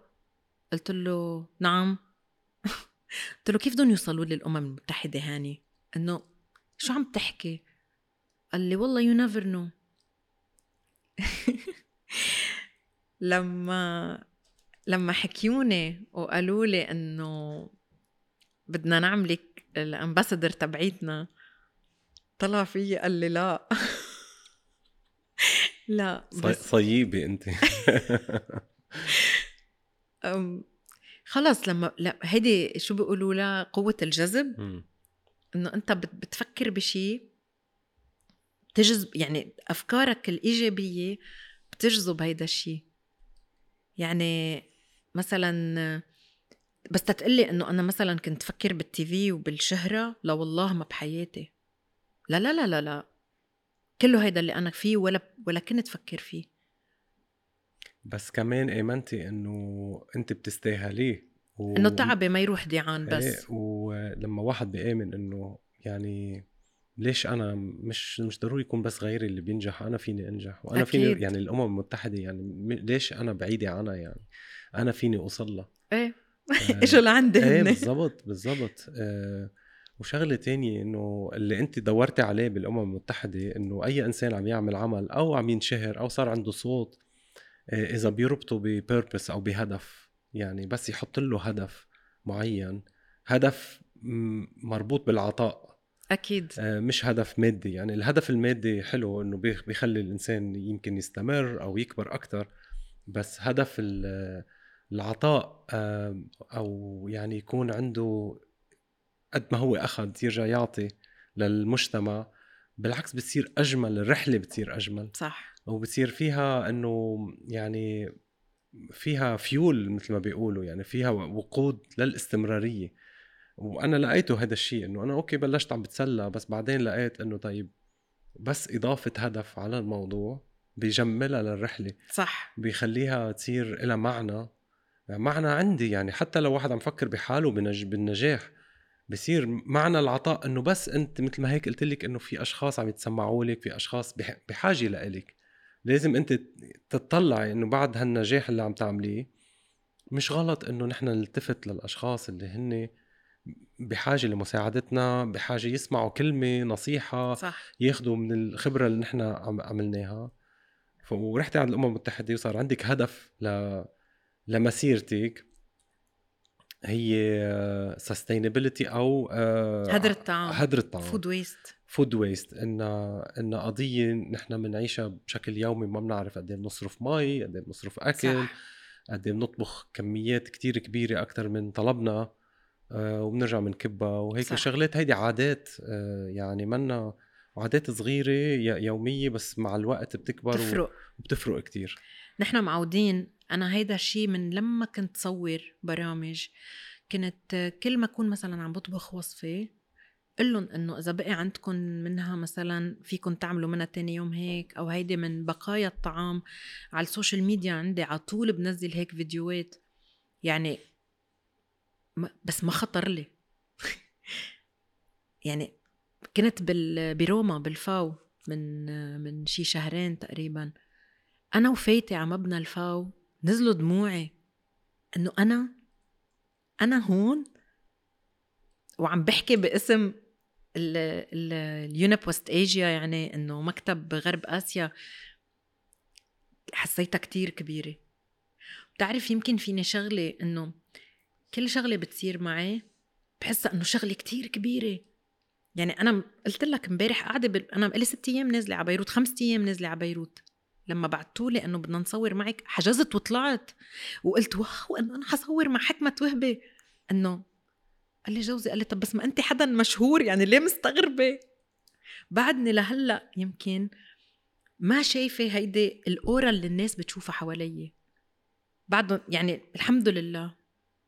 قلت له نعم. قلت له كيف بدهم يوصلوا لي الأمم المتحدة هاني؟ إنه شو عم تحكي؟ قال لي والله you never know لما لما حكيوني وقالوا لي إنه بدنا نعملك ال ambassador تبعيتنا طلع فيي قال لي لا. لا. بس صيبة انت. خلص لما لا هيدي شو بيقولوا لها؟ قوة الجذب. إنه أنت بت- بتفكر بشيء تجذب يعني أفكارك الإيجابية بتجذب هيدا الشيء يعني مثلا بس تتقلي إنه أنا مثلا كنت فكر بالتي في وبالشهرة؟ لا والله ما بحياتي. لا لا لا لا لا. كله هيدا اللي أنا فيه ولا ولا كنت فكر فيه. بس كمان امنتي إنه أنت بتستاهليه و... إنه تعبي ما يروح ديعان إيه، بس. ولما واحد بيآمن إنه يعني ليش أنا مش مش ضروري يكون بس غيري اللي بينجح أنا فيني أنجح وأنا أكيد. فيني يعني الأمم المتحدة يعني ليش أنا بعيدة عنها يعني؟ أنا فيني أوصل لها. إيه. آه، اجوا لعندي إيه. بالضبط بالضبط. آه وشغلة تانية إنه اللي أنت دورتي عليه بالأمم المتحدة إنه أي إنسان عم يعمل عمل أو عم ينشهر أو صار عنده صوت آه إذا بيربطه ببيربس أو بهدف يعني بس يحط له هدف معين هدف مربوط بالعطاء. أكيد. آه، مش هدف مادي يعني الهدف المادي حلو إنه بيخ- بيخلي الإنسان يمكن يستمر أو يكبر أكثر بس هدف ال- العطاء أو يعني يكون عنده قد ما هو أخذ يرجع يعطي للمجتمع بالعكس بتصير أجمل الرحلة بتصير أجمل. صح. وبتصير فيها إنه يعني فيها فيول مثل ما بيقولوا يعني فيها وقود للاستمرارية. وأنا لقيته هذا الشيء إنه أنا okay بلشت عم بتسلى بس بعدين لقيت إنه طيب بس إضافة هدف على الموضوع بيجملها للرحلة. صح. بيخليها تصير لها معنى. يعني معنى عندي يعني حتى لو واحد عم فكر بحاله بنج... بالنجاح بصير معنى العطاء إنه بس أنت مثل ما هيك قلت لك إنه في أشخاص عم يتسمعوا لك في أشخاص بح... بحاجة لإلك. لازم أنت تطلعي إنه بعد هالنجاح اللي عم تعمليه مش غلط إنه نحن نلتفت للأشخاص اللي هن بحاجة لمساعدتنا بحاجة يسمعوا كلمة نصيحة صح. ياخذوا من الخبرة اللي نحن عم عملناها. ورحتي عند الأمم المتحدة وصار عندك هدف ل لمسيرتك. هي sustainability أو آه، هدر الطعام هدر الطعام. food waste food waste إن إن قضية نحن بنعيشها بشكل يومي ما بنعرف قد إيه بنصرف مي قد إيه بنصرف أكل قد إيه بنطبخ كميات كتير كبيرة أكثر من طلبنا آه، وبنرجع بنكبها. وهيك صح. شغلات هيدي عادات آه، يعني منا عادات صغيرة ي- يومية بس مع الوقت بتكبر تفرق وبتفرق كتير. نحن معودين أنا هيدا الشيء من لما كنت صور برامج كنت كل ما أكون مثلا عم بطبخ وصفة قل لهم إنه إذا بقي عندكم منها مثلا فيكم تعملوا منها تاني يوم هيك أو هيدي من بقايا الطعام على السوشيال ميديا عندي على طول بنزل هيك فيديوهات. يعني بس ما خطر لي. يعني كنت بال بروما بالفاو من من شي شهرين تقريبا. أنا وفايتي على مبنى الفاو نزلوا دموعي إنه أنا أنا هون وعم بحكي باسم اليونب وست إيجيا يعني إنه مكتب غرب آسيا. حسيتها كتير كبيرة. بتعرف يمكن فيني شغلة إنه كل شغلة بتصير معي بحسها إنه شغلة كتير كبيرة. يعني أنا قلت لك امبارح قاعدة. أنا بقالي ست أيام نازلة على بيروت خمس أيام نازلة على بيروت. لما بعتوا لي انه بدنا نصور معك حجزت وطلعت. وقلت واو إنه أنا حصور مع حكمة وهبه إنه؟ قال لي جوزي قال لي طب بس ما انت حدا مشهور يعني ليه مستغربة؟ بعدني لهلأ يمكن ما شايفة هيدي الأورا اللي الناس بتشوفها حوالي. بعد يعني الحمد لله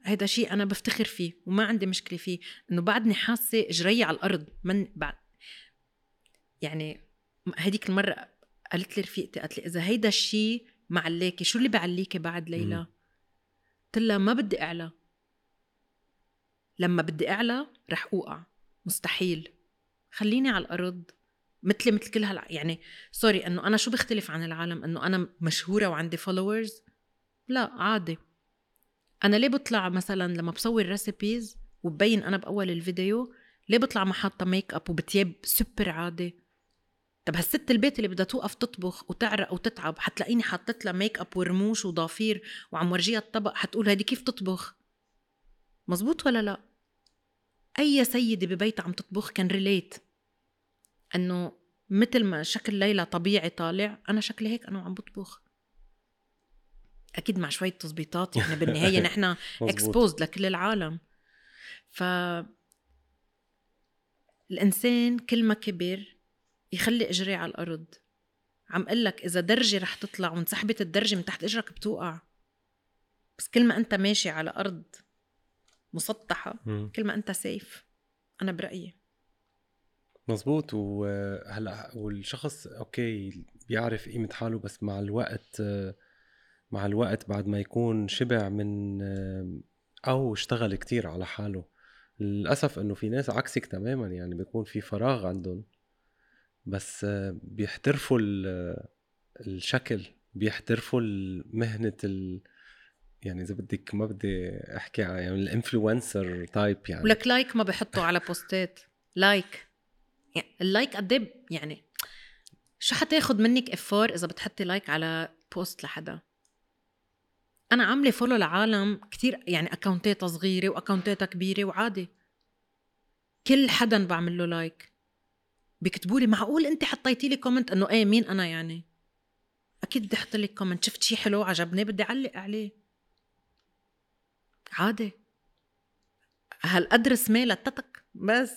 هيدا شيء أنا بفتخر فيه وما عندي مشكلة فيه. إنه بعدني حاسة إجري على الأرض. من بعد يعني هديك المرة قالت لي رفيقتي قالت لي إذا هيدا الشيء معلاكي شو اللي بعليكي بعد ليلى؟ قلت لها ما بدي أعلى. لما بدي أعلى رح أوقع. مستحيل. خليني على الأرض. مثلي مثل كل هالع... يعني sorry إنه أنا شو بختلف عن العالم؟ إنه أنا مشهورة وعندي followers لا عادي. أنا ليه بطلع مثلا لما بصور recipes وببين أنا بأول الفيديو ليه بطلع ما حاطة ميك اب وبتياب سوبر عادي؟ طب هالست البيت اللي بدها توقف تطبخ وتعرق وتتعب حتلاقيني حطيت لها ميك اب ورموش وضافير وعم ورجيها الطبق حتقول هيدي كيف تطبخ؟ مزبوط ولا لا؟ أي سيدة ببيتها عم تطبخ can relate إنه مثل ما شكل ليلى طبيعي طالع أنا شكلي هيك أنا وعم بطبخ. أكيد مع شوية تظبيطات يعني بالنهاية نحن اكسبوزد لكل العالم. ف الإنسان كل ما كبر يخلي إجري على الأرض. عم أقول لك إذا درجة رح تطلع وانسحبت الدرجة من تحت إجرك بتوقع. بس كل ما أنت ماشي على أرض مسطحة كل ما أنت سيف أنا برأيي. مزبوط. وهلأ والشخص أوكي بيعرف قيمة حاله بس مع الوقت مع الوقت بعد ما يكون شبع من أو اشتغل كتير على حاله. للأسف إنه في ناس عكسك تماما يعني بيكون في فراغ عندهم. بس بيحترفوا الشكل بيحترفوا مهنة ال... يعني إذا بدك ما بدي أحكي عن يعني ال influencer type يعني. ولك like ما بحطوا على بوستات. like يعني ال like قد إيه يعني شو حتاخد منك effort إذا بتحطي like على بوست لحدا؟ أنا عاملة follow لعالم كتير يعني account اتها صغيرة و account اتها كبيرة وعادي. كل حدا بعمل له like بيكتبوا لي معقول انت حطيتي لي comment انه إيه مين أنا يعني؟ أكيد بدي أحط لك comment شفت شي حلو؟ عجبني؟ بدي أعلق عليه. عادي. هالقدر سميه لتتك بس.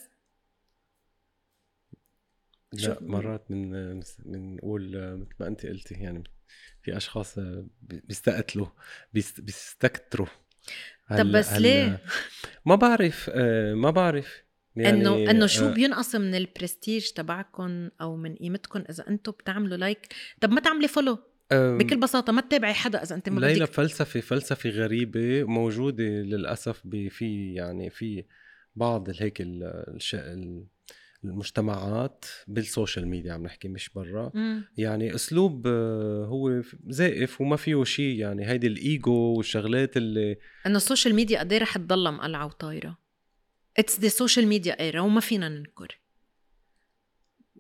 لا مرات من بنقول مثل ما أنت قلتي يعني في أشخاص بيستقتلوا بيستكتروا. طب بس ليه؟ ما بعرف آه، ما بعرف. يعني انه إنه شو آه. بينقص من البرستيج تبعكم أو من قيمتكم إذا أنتم بتعملوا like طب ما تعملي follow بكل بساطة ما تتابعي حدا إذا أنت ما ليلى فلسفة فلسفة غريبة موجودة للأسف في يعني في بعض هيك المجتمعات بال social media عم نحكي مش برا. يعني أسلوب آه، هو زائف وما فيه شيء يعني هيدي الإيجو والشغلات اللي إنه ال social media قد إيه رح تضلها مقلعه وطايرة. it's the social media era وما فينا ننكر.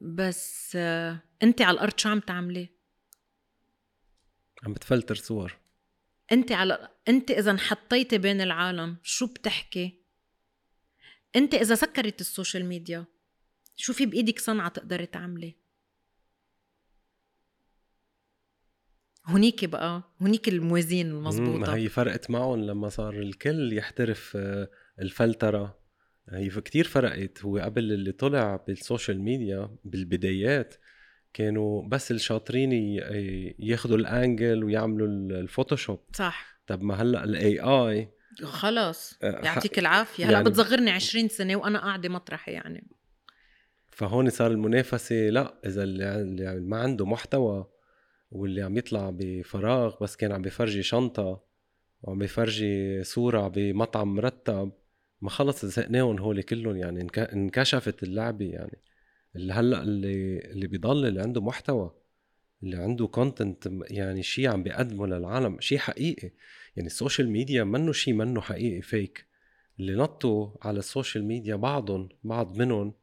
بس آه، انت على الأرض شو عم تعملي؟ عم بتفلتر صور. انت على انت إذا انحطيتي بين العالم شو بتحكي؟ انت إذا سكرت ال social media شو في بإيدك صنعة تقدري تعملي؟ هنيك بقى هنيك الموازين المضبوطة هي فرقت معهم لما صار الكل يحترف آه، الفلترة. هي كتير فرقت. هو قبل اللي طلع بال social media بالبدايات كانوا بس الشاطرين ياخذوا ال angle ويعملوا ال Photoshop. صح. طب ما هلأ ال AI خلص آه، يعطيك العافية. هلأ يعني بتصغرني 20 سنة وأنا قاعدة مطرحي يعني. فهون صار المنافسة. لأ إذا اللي اللي ما عنده محتوى واللي عم يطلع بفراغ بس كان عم بفرجي شنطة وعم بفرجي صورة بمطعم مرتب ما خلص زهقناهم هول كلهم يعني انك- انكشفت اللعبه يعني. اللي هلأ اللي اللي بيضل اللي عنده محتوى اللي عنده content يعني شيء عم بيقدمه للعالم شيء حقيقي. يعني ال social media منه شيء منه حقيقي فيك اللي نطوا على ال social media بعضهم بعض منهم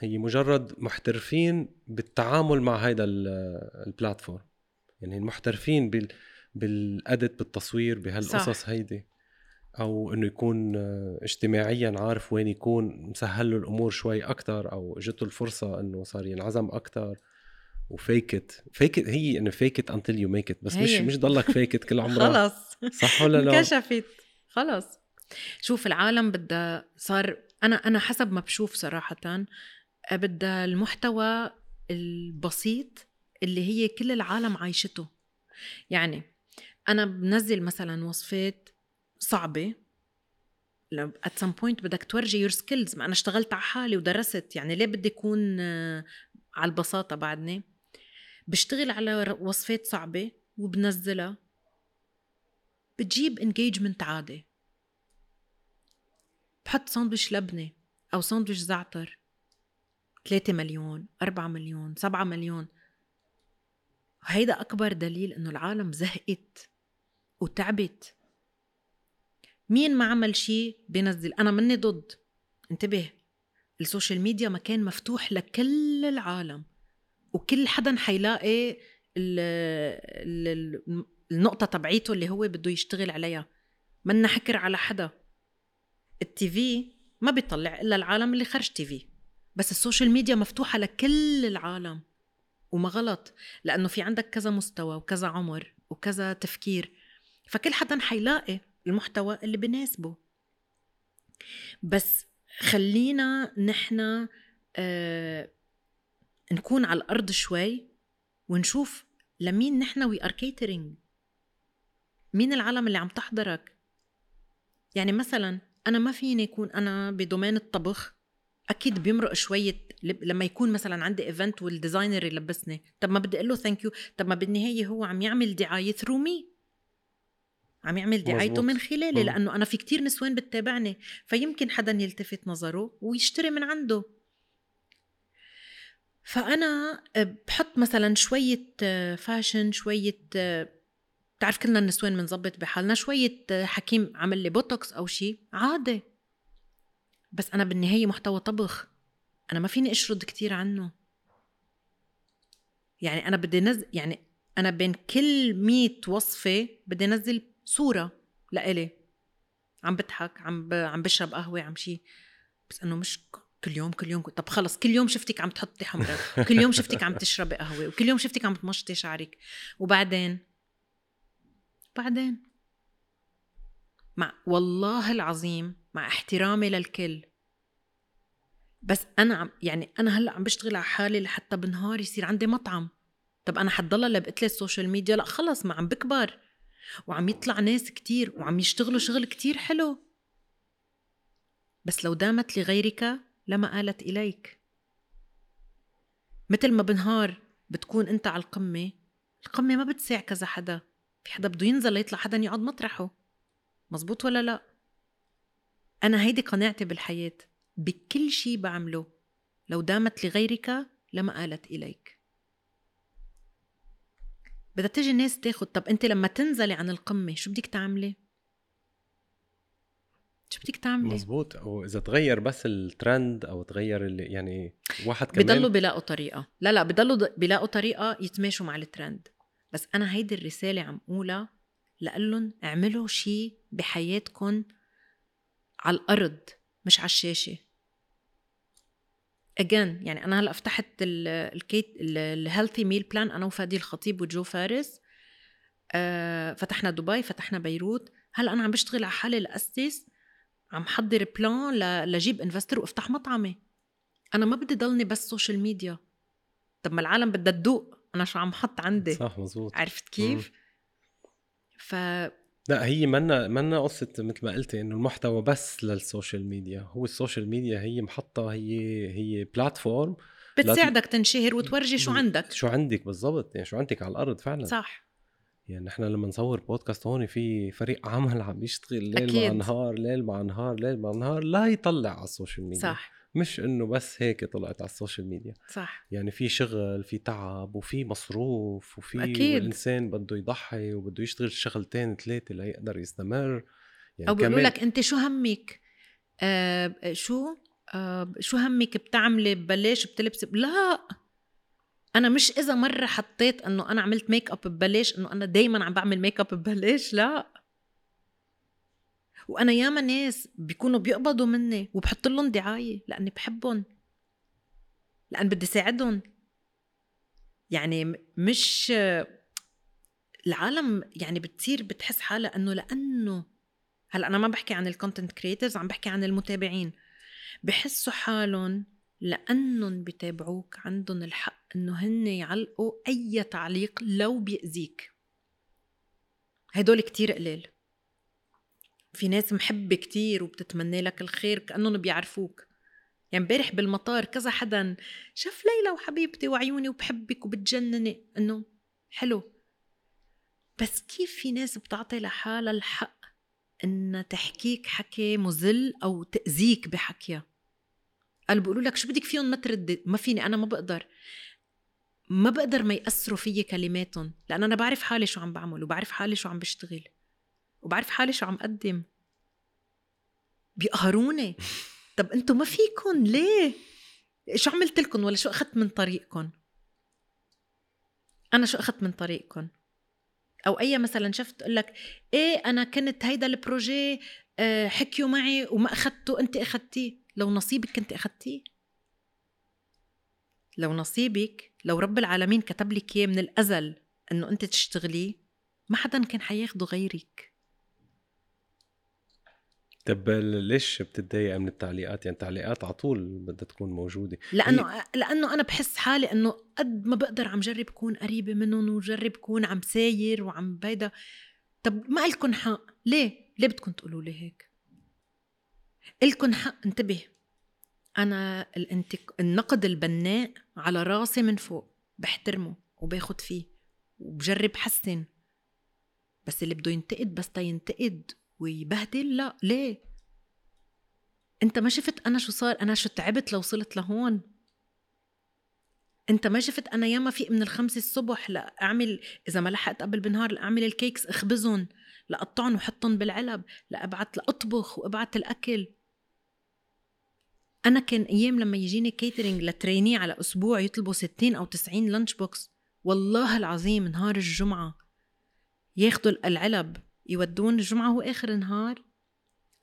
هي مجرد محترفين بالتعامل مع هيدا ال- ال platform يعني المحترفين بال بال edit بالتصوير بهالقصص صح. هيدي. أو إنه يكون آه، اجتماعيا عارف وين يكون مسهل له الأمور شوي أكثر أو اجته الفرصة إنه صار ينعزم أكثر وفيكت fake it هي إنه فيكت انتل يو ميك ات بس مش هي. مش ضلك فيكت كل عمرك. خلص. صح ولا لا؟ انكشفت. خلص. شوف العالم بدها صار أنا أنا حسب ما بشوف صراحة بدها المحتوى البسيط اللي هي كل العالم عايشته. يعني أنا بنزل مثلا وصفات صعبة. at some point بدك تورجي your skills ما أنا اشتغلت على حالي ودرست. يعني ليه بدي أكون آه، على البساطة بعدني؟ بشتغل على وصفات صعبة وبنزلها. بتجيب engagement عادي. بحط ساندويش لبنة أو ساندويش زعتر. 3 مليون 4 مليون 7 مليون. هيدا أكبر دليل إنه العالم زهقت وتعبت. مين ما عمل شيء بينزل. أنا مني ضد. انتبه. السوشيال ميديا مكان مفتوح لكل العالم. وكل حدا حيلاقي ال ال ال النقطة تبعيته اللي هو بده يشتغل عليها. منا حكر على حدا. ال TV ما بيطلع إلا العالم اللي خرج TV. بس السوشيال ميديا مفتوحة لكل العالم. وما غلط. لأنه في عندك كذا مستوى وكذا عمر وكذا تفكير. فكل حدا حيلاقي. المحتوى اللي بناسبه. بس خلينا نحن آه نكون على الأرض شوي ونشوف لمين نحن we are catering مين العالم اللي عم تحضرك؟ يعني مثلا أنا ما فيني يكون أنا ب domain الطبخ. أكيد بيمرق شوية لما يكون مثلا عندي event وال designer يلبسني. طب ما بدي أقول له thank you طب ما بالنهاية هو عم يعمل دعاية through me عم يعمل دعايته. من خلالي مم. لأنه أنا في كتير نسوان بتتابعني فيمكن حدا يلتفت نظره ويشتري من عنده فأنا بحط مثلا شوية fashion شوية بتعرف كلنا النسوان بنظبط بحالنا شوية حكيم عمل لي بوتوكس أو شيء عادي بس أنا بالنهاية محتوى طبخ أنا ما فيني أشرد كتير عنه يعني أنا بدي نزل يعني أنا بين كل مية وصفة بدي انزل صورة لإلي. عم بضحك عم ب... عم بشرب قهوة عم شي. بس إنه مش كل يوم كل يوم طب خلص كل يوم شفتك عم تحطي حمرا وكل يوم شفتك عم تشربي قهوة وكل يوم شفتك عم تمشطي شعرك. وبعدين؟ بعدين؟ مع والله العظيم مع احترامي للكل. بس أنا عم يعني أنا هلأ عم بشتغل على حالي لحتى بنهار يصير عندي مطعم. طب أنا حضلها لبقت لي السوشيال ميديا؟ لأ خلص ما عم بكبر. وعم يطلع ناس كتير وعم يشتغلوا شغل كتير حلو. بس لو دامت لغيرك لما آلت إليك. مثل ما بنهار بتكون أنت على القمة القمة ما بتساع كذا حدا. في حدا بده ينزل ليطلع حدا يقعد مطرحه. مزبوط ولا لا؟ أنا هيدي قناعتي بالحياة بكل شي بعمله. لو دامت لغيرك لما آلت إليك. بدها تيجي الناس تاخد. طب انت لما تنزلي عن القمة شو بدك تعملي؟ شو بدك تعملي؟ مزبوط. واذا تغير بس الترند أو تغير اللي يعني واحد كمان. بضلوا بيلاقوا طريقة. لا لا بضلوا بيلاقوا طريقة يتماشوا مع الترند بس أنا هيدي الرسالة عم قولها لقلن اعملوا شي بحياتكم على الأرض مش على الشاشة. Again يعني أنا هلأ فتحت ال- الكيت ال healthy meal plan أنا وفادي الخطيب وجو فارس. آه فتحنا دبي فتحنا بيروت. هلأ أنا عم بشتغل على حالي لأسس عم حضر plan لجيب investor وأفتح مطعمي. أنا ما بدي ضلني بس سوشيال ميديا طب ما العالم بدها تدوق أنا شو عم حط عندي؟ صح مزبوط. عرفت كيف؟ ف لا هي منا منا قصة مثل ما قلتي إنه المحتوى بس للسوشيال ميديا. هو السوشيال ميديا هي محطة هي هي platform بتساعدك تنشهر وتورجي شو عندك. شو عندك بالضبط يعني شو عندك على الأرض فعلا. صح. يعني نحن لما نصور بودكاست هون في فريق عمل عم يشتغل ليل أكيد. مع نهار ليل مع نهار ليل مع نهار لا يطلع على السوشيال ميديا. صح. مش إنه بس هيك طلعت على السوشيال ميديا. صح. يعني في شغل في تعب وفي مصروف وفي أكيد. الإنسان بده يضحي وبده يشتغل شغلتين ثلاثة ليقدر يستمر. يعني أو بيقولوا لك أنت شو همك؟ آه شو؟ آه شو همك بتعملي؟ ببلاش بتلبسي؟ لا. أنا مش إذا مرة حطيت إنه أنا عملت make up ببلاش إنه أنا دائما عم بعمل make up ببلاش لا. وأنا ياما ناس بيكونوا بيقبضوا مني وبحط لهم دعاية لأني بحبهم لأن بدي ساعدهم. يعني مش العالم يعني بتصير بتحس حالها إنه لأنه هلأ أنا ما بحكي عن ال content creators عم بحكي عن المتابعين. بحسوا حالهم لأنهم بيتابعوك عندهم الحق إنه هن يعلقوا أي تعليق لو بيأذيك. هدول كتير قليل. في ناس محبة كتير وبتتمنى لك الخير كأنهم بيعرفوك. يعني امبارح بالمطار كذا حدا شاف ليلى وحبيبتي وعيوني وبحبك وبتجنني إنه حلو. بس كيف في ناس بتعطي لحالها الحق انها تحكيك حكي مذل أو تأذيك بحكيها؟ قالوا بيقولوا لك شو بدك فيهم ما تردي ما فيني أنا ما بقدر. ما بقدر ما يأثروا فيي كلماتهم لأن أنا بعرف حالي شو عم بعمل وبعرف حالي شو عم بشتغل. وبعرف حالي شو عم قدم بيقهروني. طب أنتم ما فيكم ليه؟ شو عملت لكم ولا شو أخذت من طريقكم أنا شو أخذت من طريقكم أو أي مثلا شفت تقول لك إيه أنا كنت هيدا البروجي آه، حكيوا معي وما اخذته انت أخذتيه؟ لو نصيبك كنت أخذتيه. لو نصيبك لو رب العالمين كتب لك إياه من الأزل إنه انت تشتغليه ما حدا كان حياخده غيرك. طب ليش بتتضايق من التعليقات؟ يعني التعليقات على طول بدها تكون موجودة. لأنه لأنه أنا بحس حالي إنه قد ما بقدر عم جرب كون قريبة منهم وجرب كون عم ساير وعم بيدا طب ما إلكن حق. ليه؟ ليه بدكم تقولوا لي هيك؟ إلكن حق. انتبه. أنا الانتق... النقد البناء على راسي من فوق بحترمه وباخد فيه وبجرب حسن. بس اللي بده ينتقد بس تا ينتقد. ويبهدل؟ لا. ليه؟ انت ما شفت أنا شو صار؟ أنا شو تعبت لو وصلت لهون. انت ما شفت أنا ياما فيق من الخمسة الصبح لاعمل إذا ما لحقت قبل بنهار لاعمل ال cakes اخبزهم لاقطعهم وحطهم بالعلب لابعت لاطبخ وأبعت الأكل. أنا كان أيام لما يجيني catering ل training على أسبوع يطلبوا 60 أو 90 lunch box والله العظيم نهار الجمعة. ياخدوا العلب يودون الجمعة هو آخر النهار.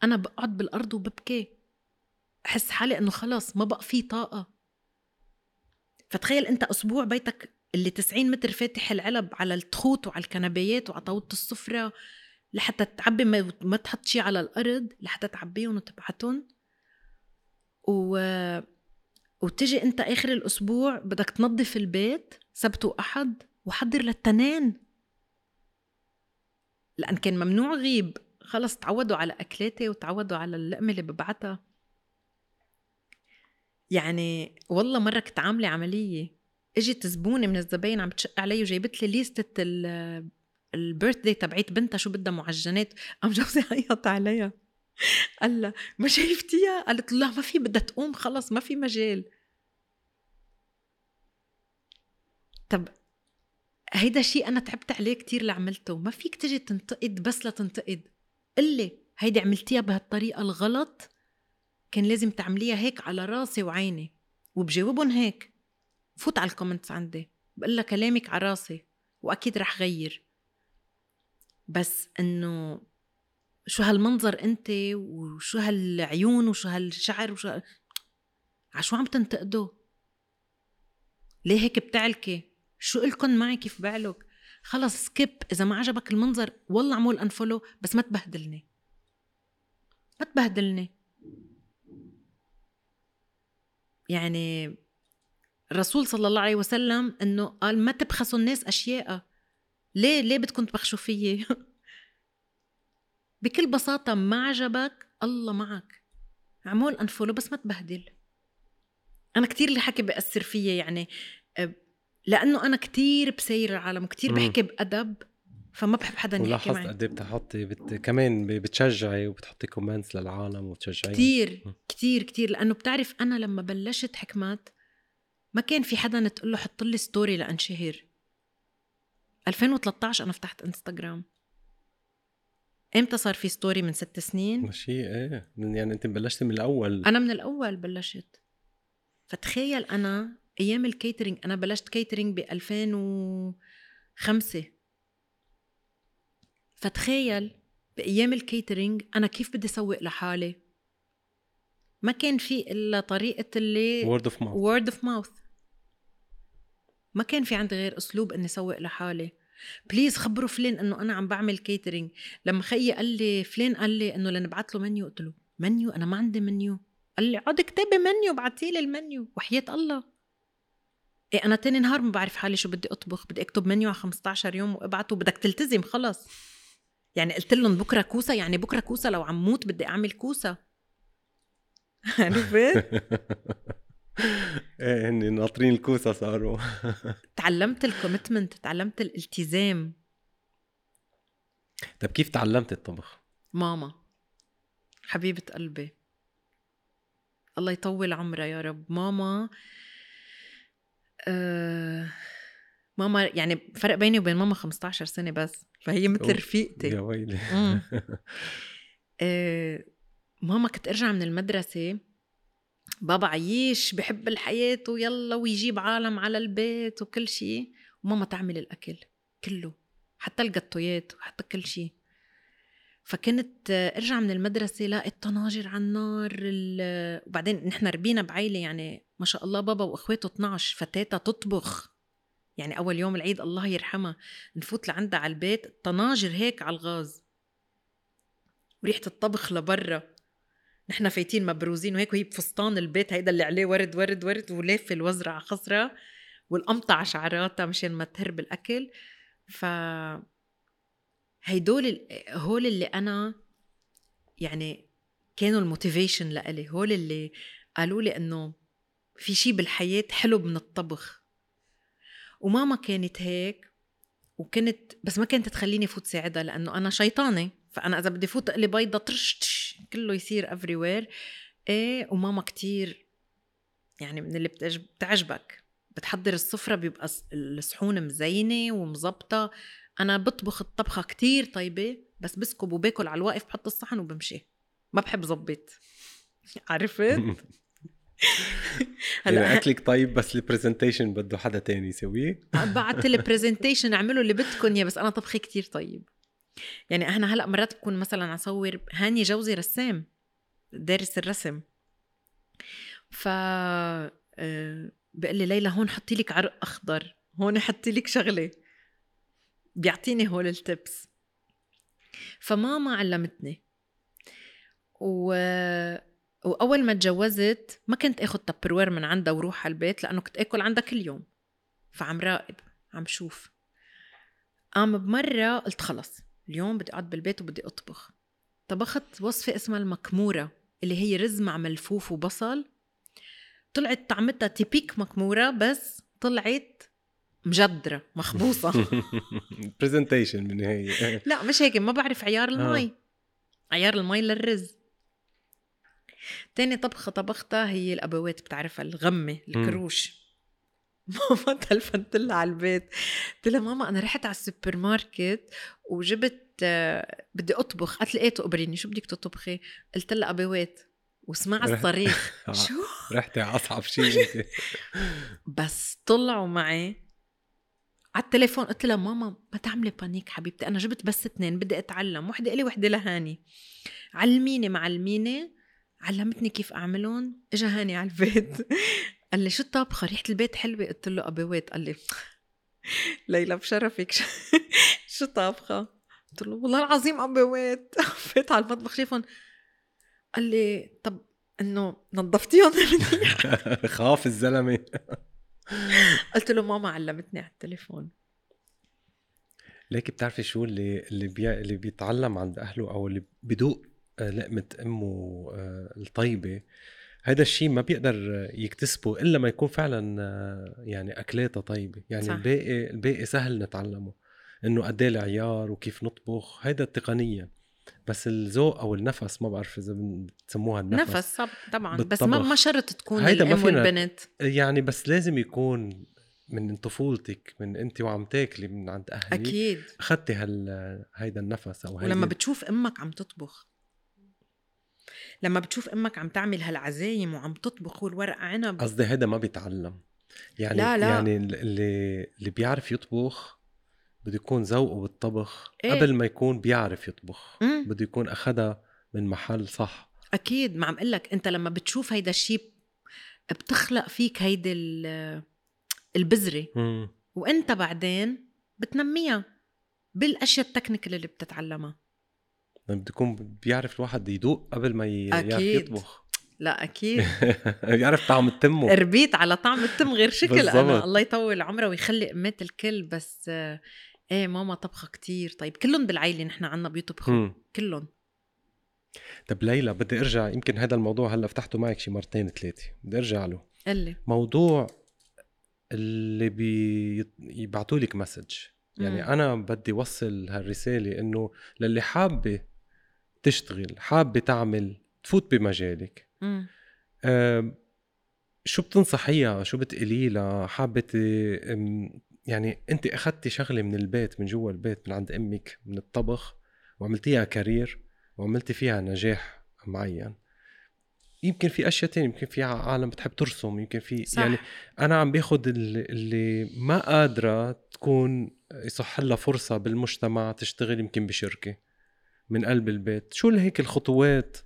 أنا بقعد بالأرض وببكي. أحس حالي إنه خلص ما بقى في طاقة. فتخيل أنت أسبوع بيتك اللي 90 متر فاتح العلب على التخوت وعلى الكنبايات وعلى طاوله السفرة لحتى تعبي ما, ما تحط شي على الأرض لحتى تعبيهم وتبعتهم و وتجي أنت آخر الأسبوع بدك تنظف البيت سبت وأحد وحضر للتنين لأن كان ممنوع غيب. خلص تعودوا على أكلاتي وتعودوا على اللقمة اللي ببعتها. يعني والله مرة كنت عاملة عملية. إجت زبونة من الزباين عم بتشق علي وجايبت لي ليستة البيرث داي تبعيت بنتها شو بدها معجنات. قام جوزي عيط عليها. قال لها ما شايفتيها؟ قالت لا ما في بدها تقوم خلص ما في مجال. طب هيدا شيء أنا تعبت عليه كتير اللي عملته ما فيك تجي تنتقد بس لتنتقد. قلي هيدي عملتيها بهالطريقة الغلط؟ كان لازم تعمليها هيك على راسي وعيني. وبجاوبهم هيك. فوت على ال comments عندي. بقول لها كلامك على راسي. وأكيد رح غير. بس إنه شو هالمنظر أنت؟ وشو هالعيون؟ وشو هالشعر؟ وشو. عشو عم تنتقدوا؟ ليه هيك بتعلقي؟ شو إلكن معي؟ كيف بعلق خلص skip إذا ما عجبك المنظر والله عمول unfollow بس ما تبهدلني. ما تبهدلني. يعني الرسول صلى الله عليه وسلم إنه قال ما تبخسوا الناس أشياء. ليه؟ ليه بدكم تبخسوا فيي؟ بكل بساطة ما عجبك الله معك. عمول unfollow بس ما تبهدل. أنا كتير اللي حكي بأثر فيي يعني لأنه أنا كتير بسير العالم وكتير. بحكي بأدب فما بحب حدا يحكي ولاحظت معي. قد إيه بتحطي بت... كمان بتشجعي وبتحطي comments للعالم وتشجعي كتير مم. كتير كتير لأنه بتعرف أنا لما بلشت حكمات ما كان في حدا تقول له حط لي story لأنشهر. 2013 أنا فتحت انستغرام إمتى صار في story من ست سنين؟ ماشي إيه من- يعني أنت بلشتي من الأول. أنا من الأول بلشت. فتخيل أنا أيام ال catering أنا بلشت catering ب 2005 فتخيل بأيام ال catering أنا كيف بدي اسوق لحالي؟ ما كان في إلا طريقة اللي word of mouth word of mouth ما كان في عندي غير أسلوب إني اسوق لحالي. please خبروا فلان إنه أنا عم بعمل catering لما خيي قال لي فلان قال لي إنه لنبعث له منيو قلت له منيو أنا ما عندي منيو قال لي عاد اكتبي منيو بعتي لي المنيو وحياة الله. إيه أنا تاني نهار ما بعرف حالي شو بدي أطبخ بدي أكتب منيو على 15 يوم وأبعته بدك تلتزم خلص. يعني قلت لهم بكرة كوسة يعني بكرة كوسة لو عم موت بدي أعمل كوسة. عرفت؟ إيه هن ناطرين الكوسة صاروا. تعلمت الكوميتمنت تعلمت الالتزام. طيب كيف تعلمت الطبخ؟ ماما حبيبة قلبي. الله يطول عمرها يا رب. ماما آه ماما يعني فرق بيني وبين ماما 15 سنة بس فهي مثل رفيقتي يا ويلي. آه ماما كنت أرجع من المدرسة بابا عيش بحب الحياة ويلا ويجيب عالم على البيت وكل شيء وماما تعمل الأكل كله حتى القطويات وحتى كل شيء فكنت ارجع من المدرسة لاقي الطناجر على النار ال- وبعدين نحن ربينا بعيلة يعني ما شاء الله بابا وإخواته 12 فتاتا تطبخ. يعني أول يوم العيد الله يرحمها نفوت لعندها على البيت الطناجر هيك على الغاز. وريحة الطبخ لبرا. نحن فايتين مبروزين وهيك وهي بفستان البيت هيدا اللي عليه ورد ورد ورد ولافه الوزرة على خصرة والقمطة على شعراتها مشان ما تهرب الأكل. ف هيدول هول اللي أنا يعني كانوا ال motivation لإلي. هول اللي قالوا لي إنه في شي بالحياة حلو من الطبخ. وماما كانت هيك وكنت بس ما كانت تخليني فوت ساعدها لأنه أنا شيطانة. فأنا إذا بدي فوت اقلي بيضة طرش كله يصير everywhere إيه وماما كتير يعني من اللي بتعجب بتعجبك. بتحضر السفرة بيبقى الص- الصحون مزينة ومزبطة أنا بطبخ الطبخة كتير طيبة بس بسكب وباكل على الواقف بحط الصحن وبمشي. ما بحب زبط عرفت؟ هلا هلا أكلك طيب بس ال presentation بده حدا تاني يسويه؟ بعت لي presentation اعملوا اللي بدكم يا بس أنا طبخي كتير طيب. يعني أنا هلا مرات بكون مثلا عم صور هاني جوزي رسام دارس الرسم. ف آه، بقول لي ليلى هون حطي لك عرق أخضر هون حطي لك شغلة. بيعطيني هول ال tips. فماما علمتني. و... وأول ما تجوزت ما كنت اخذ Tupperware من عندها وروح على البيت لأنه كنت آكل عندها كل يوم. فعم راقب عم شوف. قام بمرة قلت خلص اليوم بدي أقعد بالبيت وبدي أطبخ. طبخت وصفة اسمها المكمورة اللي هي رز مع ملفوف وبصل. طلعت طعمتها typique مكمورة بس طلعت مجدرة مخبوصة. presentation بالنهاية. لا مش هيك ما بعرف عيار المي. عيار المي للرز. تاني طبخة طبختها هي الأبوات بتعرفها الغمة الكروش. ماما تلفنت لها على البيت. قلت لها ماما أنا رحت على السوبر ماركت وجبت آه، بدي أطبخ. قالت لي إيه تقبريني شو بدك تطبخي؟ قلت لها أبوات. وسمع الصريخ شو؟ رحتي على أصعب شيء بس طلعوا معي على التليفون قلت لها ماما ما تعملي panic حبيبتي أنا جبت بس اثنين بدي أتعلم وحدة إلي وحدة لهاني. علميني معلميني علمتني كيف أعملهم إجا هاني على البيت. قال لي شو الطبخه ريحة البيت حلوة. قلت له ابوات قال لي ليلى بشرفك. شو- طابخة؟ قلت له والله العظيم ابوات فات على المطبخ شايفهم. قال لي طب إنه نظفتيهم خاف الزلمة. قلت له ماما علمتني على التليفون. ليك بتعرفي شو اللي اللي بي... اللي بيتعلم عند أهله أو اللي بدوق آه، لقمة أمه آه، الطيبة. هذا الشيء ما بيقدر يكتسبه إلا ما يكون فعلا آه، يعني أكلاتها طيبة. يعني صح. الباقي الباقي سهل نتعلمه. إنه قد إيه العيار وكيف نطبخ. هيدا التقنيه بس الذوق أو النفس ما بعرف إذا بتسموها النفس. نفس طبعا بس ما بالطبخ. ما شرط تكون الأم والبنت. يعني بس لازم يكون من طفولتك من أنت وعم تاكلي من عند أهلك أكيد. اخذتي هال هيدا النفس أو هيدا ولما بتشوف أمك عم تطبخ. لما بتشوف أمك عم تعمل هالعزايم وعم تطبخ والورق عنب. قصدي هيدا ما بيتعلم. يعني لا، لا. يعني اللي اللي بيعرف يطبخ بده يكون ذوقه بالطبخ إيه. قبل ما يكون بيعرف يطبخ. بده يكون أخذها من محل صح أكيد ما عم أقول لك أنت لما بتشوف هيدا الشيء بتخلق فيك هيدي ال- البذرة مم. وأنت بعدين بتنميها بالأشياء التكنيكال اللي بتتعلمها بده يكون بيعرف الواحد يدوق قبل ما يعرف أكيد. يطبخ لا أكيد يعرف طعم التمه ربيت على طعم التم غير شكل. أنا الله يطول عمرها ويخلي امات الكل بس إيه ماما طبخة كتير. طيب كلهم بالعيلة نحن عنا بيطبخوا. كلهم. طب ليلى بدي أرجع يمكن هذا الموضوع هلأ فتحته معك شي مرتين ثلاثة. بدي أرجع له. قلي موضوع اللي بي يبعتوا لك message. يعني مم. أنا بدي وصل هالرسالة إنه للي حابة تشتغل حابة تعمل تفوت بمجالك. مم. أم، شو بتنصحيها؟ شو بتقولي لها؟ حابة يعني أنت أخذتي شغلة من البيت من جوا البيت من عند أمك من الطبخ وعملتيها career وعملتي فيها نجاح معين يمكن في أشياء تانية يمكن في عالم بتحب ترسم يمكن في صح. يعني أنا عم باخد اللي, ما قادرة تكون يصح لها فرصة بالمجتمع تشتغل يمكن بشركة من قلب البيت شو اللي هيك الخطوات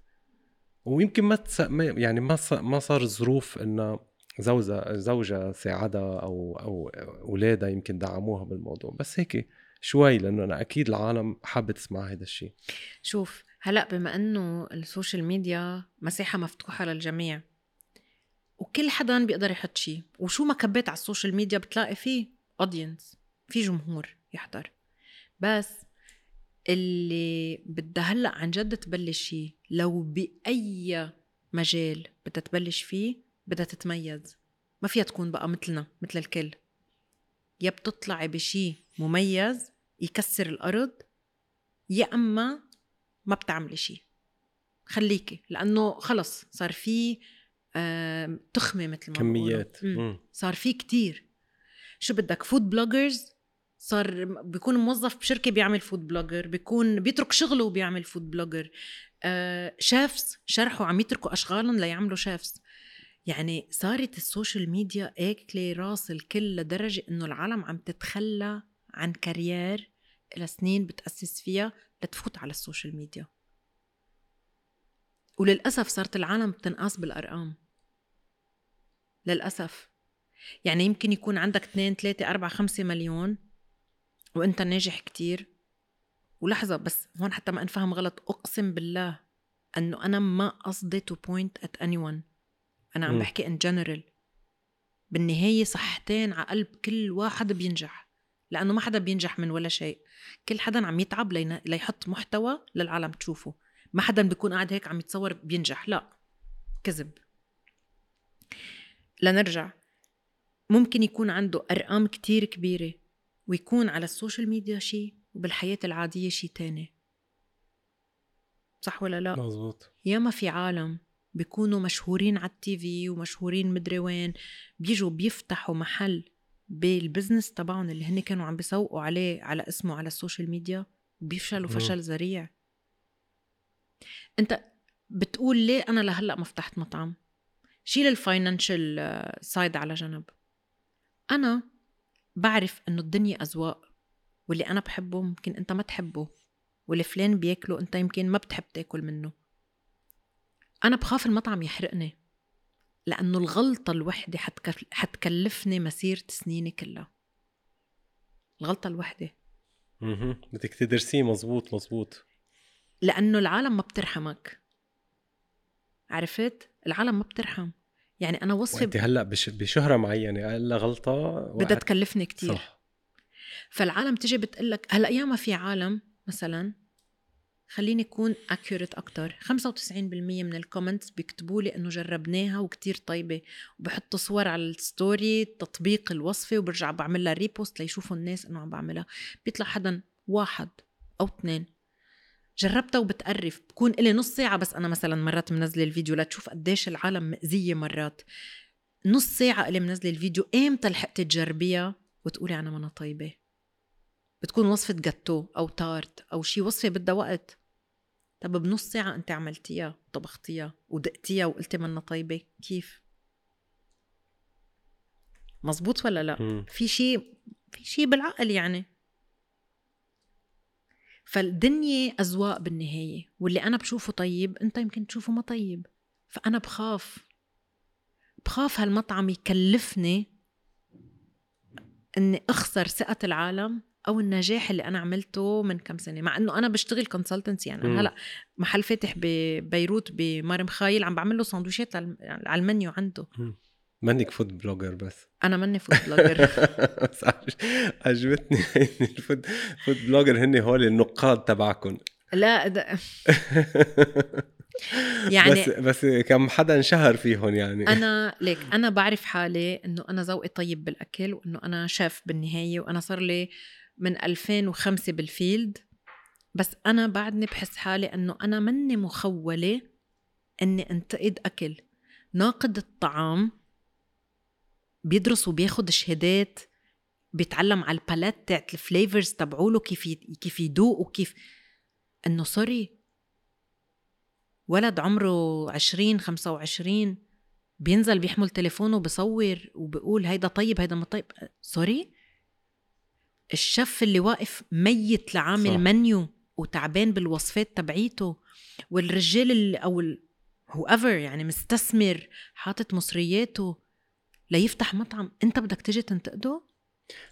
ويمكن ما, تس... ما يعني ما. ما صار ظروف إنه زوجة زوجة ساعدها أو أو اولادها يمكن دعموها بالموضوع. بس هيك شوي لأنه أنا أكيد العالم حابة تسمع هذا الشيء شوف هلأ بما إنه ال social media مساحة مفتوحة للجميع وكل حدا بيقدر يحط شيء وشو ما كبيت على ال social media بتلاقي فيه audience في جمهور يحضر. بس اللي بدها هلأ عن جد تبلش شيء لو بأي مجال بدها تبلش فيه بدها تتميز. ما فيها تكون بقى مثلنا مثل الكل. يا بتطلعي بشيء مميز يكسر الأرض يا أما ما بتعملي شيء خليكي لأنه خلص صار في آم، تخمة مثل ما. كميات. صار في كتير. شو بدك؟ food bloggers صار بيكون موظف بشركة بيعمل food blogger بيكون بيترك شغله وبيعمل food blogger آه chefs شرحوا عم يتركوا أشغالهم ليعملوا chefs يعني صارت ال social media اكلة راس الكل لدرجة إنه العالم عم تتخلى عن career لسنين بتأسس فيها لتفوت على ال social media. وللأسف صارت العالم بتنقاس بالأرقام. للأسف. يعني يمكن يكون عندك 2 3 4 5 مليون وإنت ناجح كتير. ولحظة بس هون حتى ما أنفهم غلط أقسم بالله إنه أنا ما قصدي to point at anyone أنا عم. بحكي in general بالنهاية صحتين على قلب كل واحد بينجح لأنه ما حدا بينجح من ولا شيء. كل حدا عم يتعب لين- ليحط محتوى للعالم تشوفه. ما حدا بيكون قاعد هيك عم يتصور بينجح لا. كذب. لنرجع. ممكن يكون عنده أرقام كتير كبيرة ويكون على ال social media شيء وبالحياة العادية شيء تاني. صح ولا لا؟ مزبوط ياما في عالم بيكونوا مشهورين على ال TV ومشهورين مدري وين بيجوا بيفتحوا محل بال business تبعهم اللي هن كانوا عم بيسوقوا عليه على اسمه على ال social media وبيفشلوا مم. فشل ذريع. انت بتقول ليه أنا لهلأ ما فتحت مطعم؟ شيل ال financial side على جنب. أنا بعرف إنه الدنيا أذواق واللي أنا بحبه ممكن أنت ما تحبه واللي فلان بياكله أنت يمكن ما بتحب تاكل منه. أنا بخاف المطعم يحرقني لأنه الغلطة الوحدة حتكل... حتكلفني مسيرة سنيني كلها. الغلطة الوحدة. مهم. بدك تدرسيه مزبوط مزبوط. لأنه العالم ما بترحمك. عرفت؟ العالم ما بترحم. يعني أنا وصفي وانت هلأ بش... بشهرة معينة أقل غلطة بدها وقعت- تكلفني كتير. صح. فالعالم تجي بتقلك هلأ ياما في عالم مثلا خليني أكون accurate أكتر. 95% من ال comments بيكتبوا لي إنه جربناها وكتير طيبة. وبحطوا صور على ال story تطبيق الوصفة وبرجع بعمل لها repost ليشوفوا الناس إنه عم بعملها. بيطلع حدا واحد أو اثنين. جربتها وبتقرف. بكون إلي نص ساعة بس أنا مثلا مرات منزلة الفيديو لتشوف قديش العالم مأذية مرات. نص ساعة إلي منزلة الفيديو. إمتى لحقتي تجربيها؟ وتقولي أنا منا طيبة. بتكون وصفة جاتو أو تارت أو شي. وصفة بدها وقت. طب بنص ساعة أنت عملتيها وطبختيها ودقتيها وقلتي منا طيبة كيف؟ مزبوط ولا لا؟ في شيء في شيء بالعقل يعني فالدنيا أذواق بالنهاية واللي أنا بشوفه طيب أنت يمكن تشوفه ما طيب فأنا بخاف بخاف هالمطعم يكلفني إني أخسر ثقة العالم أو النجاح اللي أنا عملته من كم سنة مع إنه أنا بشتغل consultancy يعني. أنا هلأ محل فاتح ببيروت بمار مخايل عم بعمل له سندويشات لل- على المنيو عنده. منك food blogger بس. أنا ماني food blogger عجبتني ال food food blogger هن هول النقاد تبعكم لا ده يعني بس بس كم حدا انشهر فيهم يعني. أنا ليك أنا بعرف حالي إنه أنا ذوقي طيب بالأكل وإنه أنا شيف بالنهاية وأنا صار لي من 2005 بال field. بس أنا بعدني بحس حالي إنه أنا مني مخولة إني أنتقد أكل. ناقد الطعام بيدرس وبياخد شهادات بيتعلم على ال palate تاعت ال flavors تبعوله كيف كيف يدوق وكيف. إنه sorry ولد عمره 20 25 بينزل بيحمل تليفونه بصور وبقول هيدا طيب هيدا ما طيب. sorry ال chef اللي واقف ميت لعامل صح. منيو وتعبان بالوصفات تبعيته والرجال اللي أو whoever يعني مستثمر حاطط مصرياته ليفتح مطعم أنت بدك تجي تنتقده؟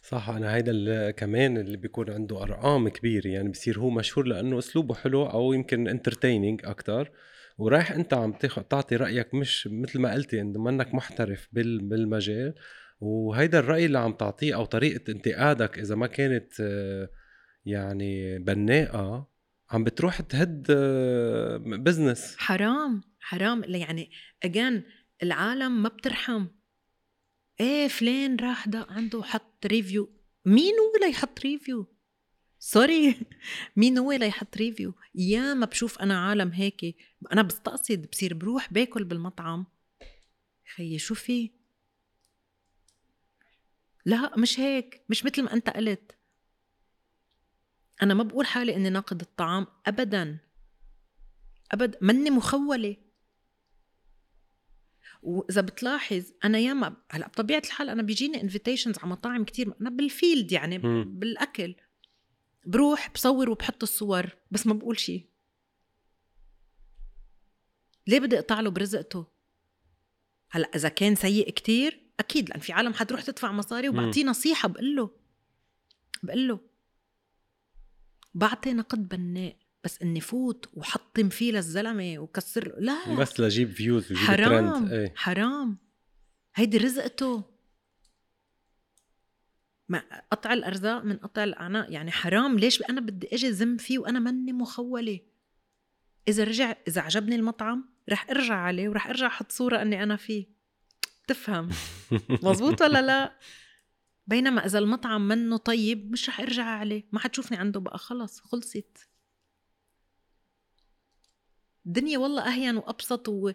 صح أنا هيدا كمان اللي بيكون عنده أرقام كبيرة يعني بصير هو مشهور لأنه أسلوبه حلو أو يمكن entertaining أكتر. ورايح أنت عم تعطي رأيك مش مثل ما قلتي انه منك محترف بال- بالمجال. وهيدا الرأي اللي عم تعطيه أو طريقة انتقادك إذا ما كانت يعني بناءة عم بتروح تهد business حرام حرام. يعني again العالم ما بترحم. إيه فلان راح ده عنده حط review مين هو ليحط review sorry مين هو ليحط review يا ما بشوف أنا عالم هيك. أنا بستقصد بصير بروح باكل بالمطعم. خيي شو في؟ لا مش هيك مش مثل ما أنت قلت. أنا ما بقول حالي إني ناقد الطعام ابدا. ابدا مني مخولة. وإذا بتلاحظ أنا ياما هلأ بطبيعة الحال أنا بيجيني invitations على مطاعم كتير أنا بال field يعني مم. بالأكل. بروح بصور وبحط الصور بس ما بقول شيء ليه بدي أقطع له برزقته؟ هلأ إذا كان سيء كتير أكيد لأن في عالم حتروح تدفع مصاري. وبعطيه نصيحة بقول له بقول له بعطي نقد بناء بس اني فوت وحطم فيه للزلمه وكسر لا. بس لجيب views وجيب حرام ترند إيه. حرام. هيدي رزقته. ما قطع الأرزاق من قطع الأعناق يعني حرام. ليش؟ أنا بدي أجي ذم فيه وأنا ماني مخولة. إذا رجع إذا عجبني المطعم رح أرجع عليه ورح أرجع أحط صورة إني أنا فيه. تفهم مزبوط ولا لا؟ بينما إذا المطعم منه طيب مش رح أرجع عليه. ما حتشوفني عنده بقى. خلص خلصت. الدنيا والله أهين وأبسط و...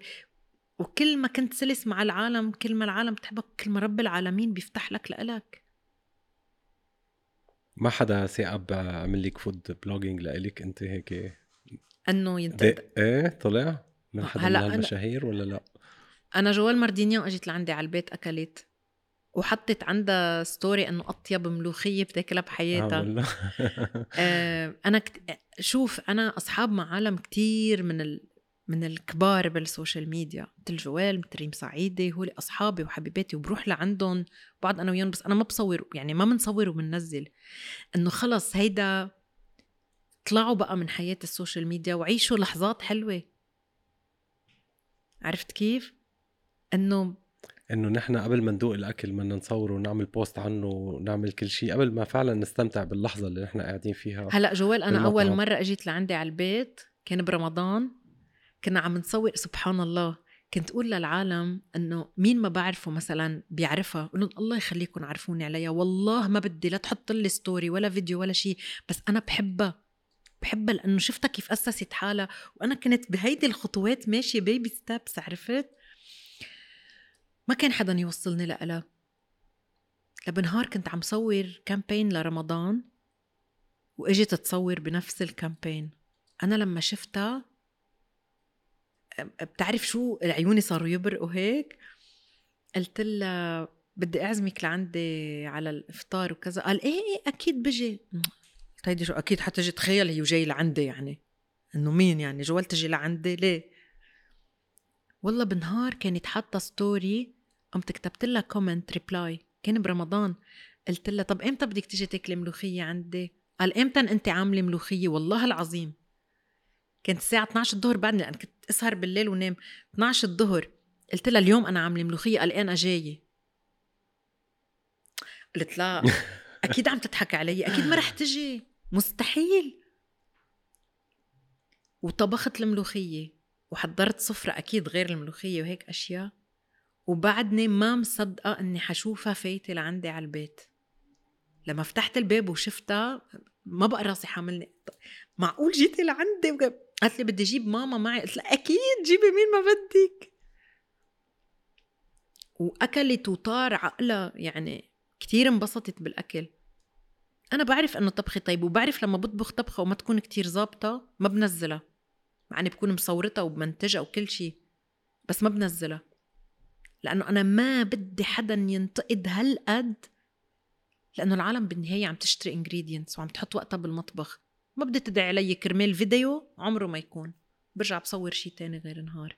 وكل ما كنت سلس مع العالم كل ما العالم بتحبك كل ما رب العالمين بيفتح لك لإلك. ما حدا ثاقب عمل لك food blogging لإلك؟ أنت هيك إنه ينتقد دق إيه طلع؟ من حدا من هالمشاهير ولا لا؟ أنا جوال ماردينيان اجت لعندي على البيت أكلت. وحطت عندها story إنه أطيب ملوخية بتاكلها آه بحياتها والله. آه أنا كت... شوف أنا أصحاب مع عالم كتير من ال... من الكبار بال social media. مثل جوال مثل ريم سعيدة هول أصحابي وحبيباتي وبروح لعندهم بقعد أنا وياهم بس أنا ما بصور يعني ما بنصور وبننزل إنه خلص هيدا طلعوا بقى من حياة ال social media وعيشوا لحظات حلوة. عرفت كيف؟ إنه إنه نحن قبل ما ندوق الأكل بدنا نصوره ونعمل post عنه ونعمل كل شيء قبل ما فعلا نستمتع باللحظة اللي نحن قاعدين فيها هلأ جوال أنا بالمطعم. أول مرة إجيت لعندي على البيت كان برمضان كنا عم نصور سبحان الله كنت أقول للعالم إنه مين ما بعرفه مثلا بيعرفها قول لهم الله يخليكم عرفوني عليها والله ما بدي لا تحط لي story ولا فيديو ولا شيء بس أنا بحبها بحبها لأنه شفتها كيف أسست حالها وأنا كنت بهيدي الخطوات ماشية baby steps عرفت ما كان حدا يوصلني لها لبنهار كنت عم صور campaign لرمضان وإجت تصور بنفس ال campaign أنا لما شفتها بتعرف شو عيوني صاروا يبرقوا هيك؟ قلت لها بدي أعزمك لعندي على الإفطار وكذا. قال إيه إيه أكيد بجي. هيدي شو أكيد حتجي تخيل هي وجاي لعندي يعني. إنه مين يعني؟ جوال تجي لعندي ليه؟ والله بنهار كانت حاطة story قمت كتبت لها comment reply كان برمضان. قلت لها طب إمتى بدك تيجي تاكلي ملوخية عندي؟ قال إمتى انت عاملة ملوخية؟ والله العظيم. كانت الساعة 12 الظهر بعدني لأن كنت أسهر بالليل ونام. 12 الظهر. قلت لها اليوم أنا عاملة ملوخية. قال أنا جاية. قلت لا أكيد عم تضحك علي. أكيد ما رح تجي. مستحيل. وطبخت الملوخية. وحضرت سفرة أكيد غير الملوخية وهيك أشياء. وبعدني ما مصدقة إني حشوفها فايتة لعندي على البيت. لما فتحت الباب وشفتها ما بقى راسي حاملني. معقول جيتي لعندي. قالت لي بدي أجيب ماما معي. قلت لها أكيد جيبي مين ما بدك؟ وأكلت وطار عقلها. يعني كتير انبسطت بالأكل. أنا بعرف إنه طبخي طيب وبعرف لما بطبخ طبخة وما تكون كتير ظابطة ما بنزلها. مع اني بكون مصورتها وبمنتجها وكل شيء بس ما بنزلها. لأنه أنا ما بدي حدا ينتقد هالقد لأنه العالم بالنهاية عم تشتري انجريدينتس وعم تحط وقتها بالمطبخ. ما بدي تدعي علي كرمال فيديو عمره ما يكون. برجع بصور شي تاني غير نهار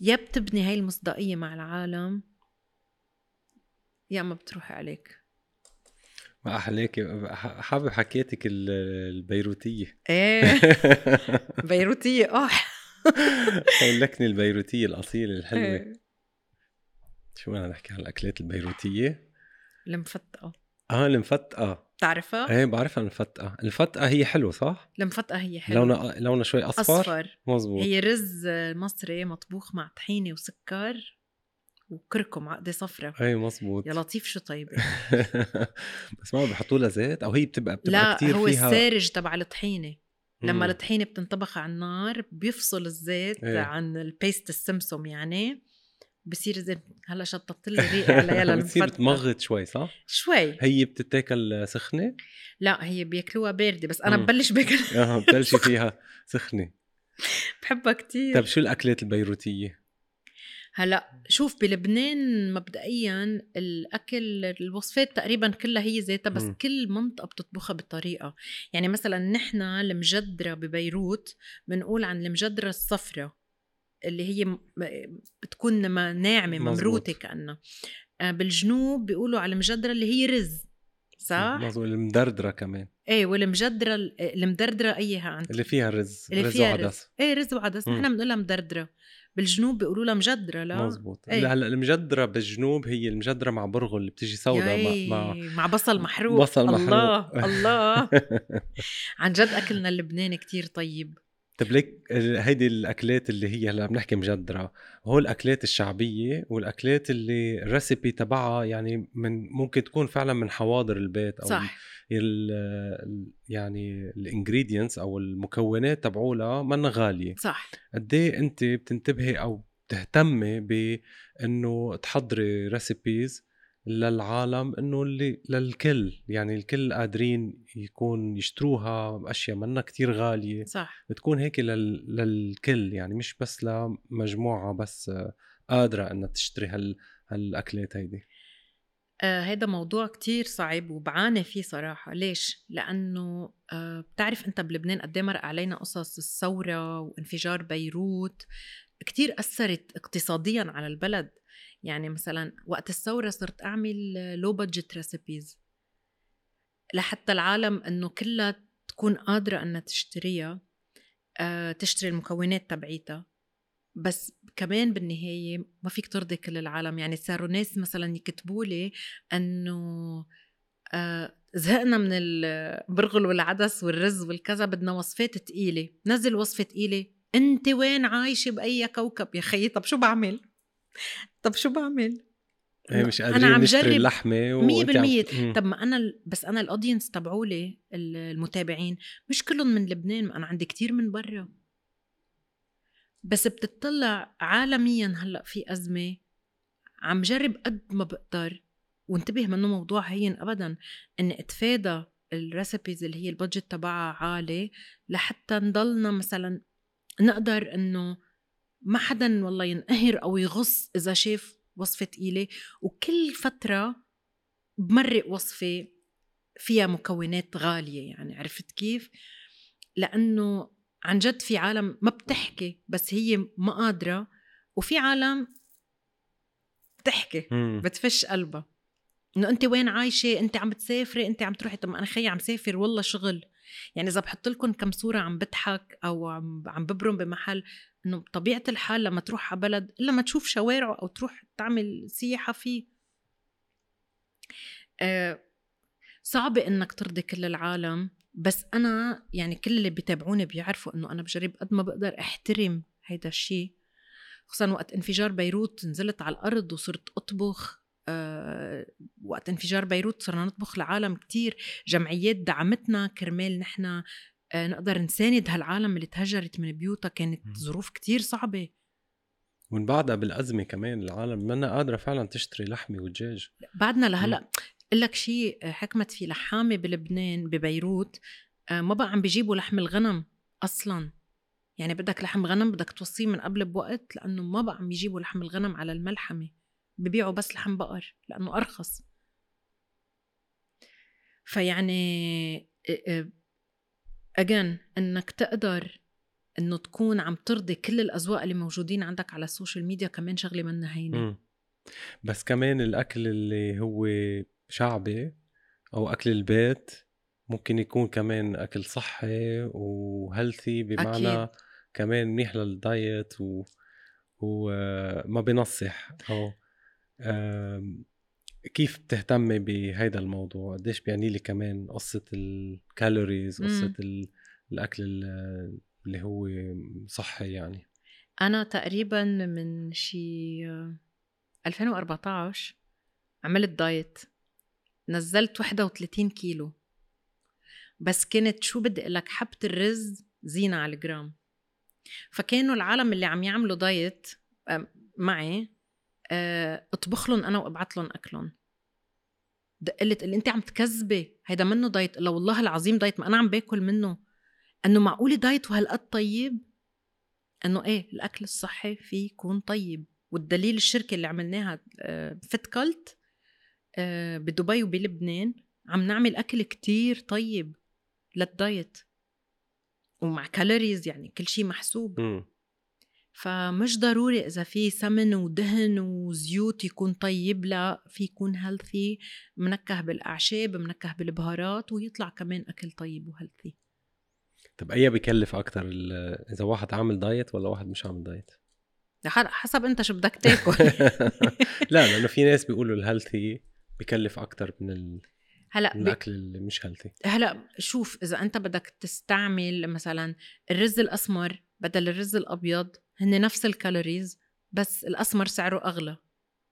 يا بتبني هاي المصداقية مع العالم يا ما بتروحي عليك. ما احلاكي حابب حكيتك ال- البيروتية. إيه. بيروتية. آه اللكنه البيروتية الأصيلة الحلوة. إيه. شو بدنا نحكي عن الأكلات البيروتية؟ المفتقة. آه المفتقة. بتعرفها؟ إيه بعرفها المفتقة. الفتقه هي حلوة صح؟ المفتقة هي حلوة. لونها لونها شوي أصفر, أصفر. مزبوط هي رز مصري مطبوخ مع طحينة وسكر وكركم عقدة صفرة. إيه مزبوط يا لطيف شو طيب؟ بس ما بحطوا لها زيت أو هي بتبقى بتبقى لا كتير هو فيها السارج تبع الطحينة. لما. الطحينه بتنطبخ على النار بيفصل الزيت إيه. عن البيست السمسم يعني بصير زي هلا شططت لي ريقي عليها بتصير تمغط شوي صح؟ شوي هي بتتاكل سخنة؟ لا هي بياكلوها باردة بس أنا مم. ببلش باكل آه بتبلشي فيها سخنة بحبها كتير طيب شو الأكلات البيروتية؟ هلأ شوف بلبنان مبدئيا الأكل الوصفات تقريبا كلها هي ذاتها بس مم. كل منطقة بتطبخها بطريقه يعني مثلا نحن المجدرة ببيروت بنقول عن المجدرة الصفراء اللي هي م- بتكون ما ناعمة. ممروتة كأنها آه، بالجنوب بيقولوا على المجدرة اللي هي رز صح؟ مظبوط المدردرة كمان إيه والمجدرة ال- المدردرة أيها عندك اللي فيها رز اللي رز فيها وعدس إيه رز وعدس. نحن بنقولها مدردرة بالجنوب بيقولوا لها مجدرة لا؟ مزبوط إيه. هلأ المجدرة بالجنوب هي المجدرة مع برغل اللي بتيجي سوداء مع, مع مع بصل محروق. بصل الله محروق. الله عن جد أكلنا اللبناني كتير طيب. طيب ليك هيدي الأكلات اللي هي هلأ بنحكي مجدرة هو الأكلات الشعبية والأكلات اللي ال recipe تبعها يعني من ممكن تكون فعلا من حواضر البيت أو صح. يعني ال ingredients أو المكونات تبعولها منا غالية. صح. قد إيه أنت بتنتبهي أو بتهتمي بإنه تحضري recipes للعالم إنه اللي للكل يعني الكل قادرين يكون يشتروها بأشياء منا كتير غالية. صح. بتكون هيك لل... للكل يعني مش بس لمجموعة بس قادرة إنها تشتري هال... هالأكلات هيدي. آه موضوع كتير صعب وبعاني فيه صراحة. ليش؟ لأنه آه بتعرف أنت بلبنان قد إيه مرق علينا قصص الثورة وانفجار بيروت؟ كتير أثرت اقتصاديا على البلد. يعني مثلا وقت الثورة صرت أعمل لو بادجت ريسيبيز لحتى العالم أنه كلها تكون قادرة أنها تشتريها آه تشتري المكونات تبعيتها. بس كمان بالنهاية ما فيك ترضي كل العالم. يعني صاروا ناس مثلا يكتبوا لي إنه آه زهقنا من البرغل والعدس والرز والكذا بدنا وصفات تقيلة. نزل وصفة تقيلة. أنت وين عايشة بأي كوكب؟ يا خيي طب شو بعمل؟ طب شو بعمل؟ هي مش قادرين أنا عم نشتري جرب اللحمة مية بالمية. عم... طب ما أنا بس أنا ال audience تبعولي المتابعين. مش كلهم من لبنان أنا عندي كتير من برا. بس بتطلع عالميا هلأ في أزمة. عم جرب قد ما بقدر وانتبه منه موضوع هين ابدا اني اتفادى ال recipes اللي هي ال budget تبعها عالي لحتى نضلنا مثلا نقدر إنه ما حدا والله ينقهر أو يغص إذا شاف وصفة ثقيله وكل فترة بمرق وصفة فيها مكونات غالية يعني عرفت كيف؟ لأنه عن جد في عالم ما بتحكي بس هي ما قادرة وفي عالم بتحكي بتفش قلبها. إنه أنت وين عايشة؟ أنت عم بتسافري؟ أنت عم تروحي؟ طب أنا خيي عم سافر والله شغل. يعني إذا بحط لكم كم صورة عم بضحك أو عم عم ببرم بمحل إنه بطبيعه الحال لما تروح على بلد إلا ما تشوف شوارعه أو تروح تعمل سياحة فيه. آه صعبة إنك ترضي كل العالم. بس أنا يعني كل اللي بيتابعوني بيعرفوا إنه أنا بجرب قد ما بقدر أحترم هيدا الشيء خصوصا وقت انفجار بيروت نزلت على الأرض وصرت أطبخ أه وقت انفجار بيروت صرنا نطبخ لعالم كتير. جمعيات دعمتنا كرمال نحن أه نقدر نساند هالعالم اللي تهجرت من بيوتها. كانت ظروف كتير صعبة. ومن بعدها بالأزمة كمان العالم منا قادرة فعلا تشتري لحمة ودجاج. بعدنا لهلأ لك شيء حكمت في لحامة بلبنان ببيروت أه ما بقى عم بيجيبوا لحم الغنم أصلا. يعني بدك لحم غنم بدك توصيه من قبل بوقت لأنه ما بقى عم يجيبوا لحم الغنم على الملحمة. ببيعوا بس لحم بقر لأنه أرخص. فيعني again إنك تقدر إنه تكون عم ترضي كل الأذواق اللي موجودين عندك على ال social media كمان شغلة منا هينة بس كمان الأكل اللي هو شعبي أو أكل البيت ممكن يكون كمان أكل صحي و healthy بمعنى أكيد. كمان منيح لل diet و وما بنصح أو كيف بتهتمي بهيدا الموضوع قديش بيعني لي كمان قصة ال calories قصة م. الأكل اللي هو صحي يعني أنا تقريبا من شي 2014 عملت diet نزلت 31 كيلو. بس كانت شو بدي لك حبة الرز زينة على الجرام. فكانوا العالم اللي عم يعملوا diet معي آه، أطبخ لهم أنا وأبعث لهم أكلهم. قلت اللي أنت عم تكذبي هيدا منه diet. لو والله العظيم diet ما أنا عم باكل منه. إنه معقول diet وهالقد طيب؟ إنه إيه الأكل الصحي فيه يكون طيب. والدليل الشركة اللي عملناها Fit Cult آه، بدبي وبلبنان. عم نعمل أكل كتير طيب لل diet ومع calories يعني كل شيء محسوب. م. فمش ضروري إذا في سمن ودهن وزيوت يكون طيب لا في يكون healthy منكه بالأعشاب منكه بالبهارات ويطلع كمان أكل طيب و healthy طب أي بكلف أكثر إذا واحد عامل diet ولا واحد مش عامل diet؟ حسب أنت شو بدك تاكل. لا لأنه في ناس بيقولوا ال healthy بكلف أكثر من ال... هلا الأكل اللي مش healthy هلا شوف إذا أنت بدك تستعمل مثلا الرز الأسمر بدل الرز الأبيض هن نفس ال calories بس الأسمر سعره أغلى.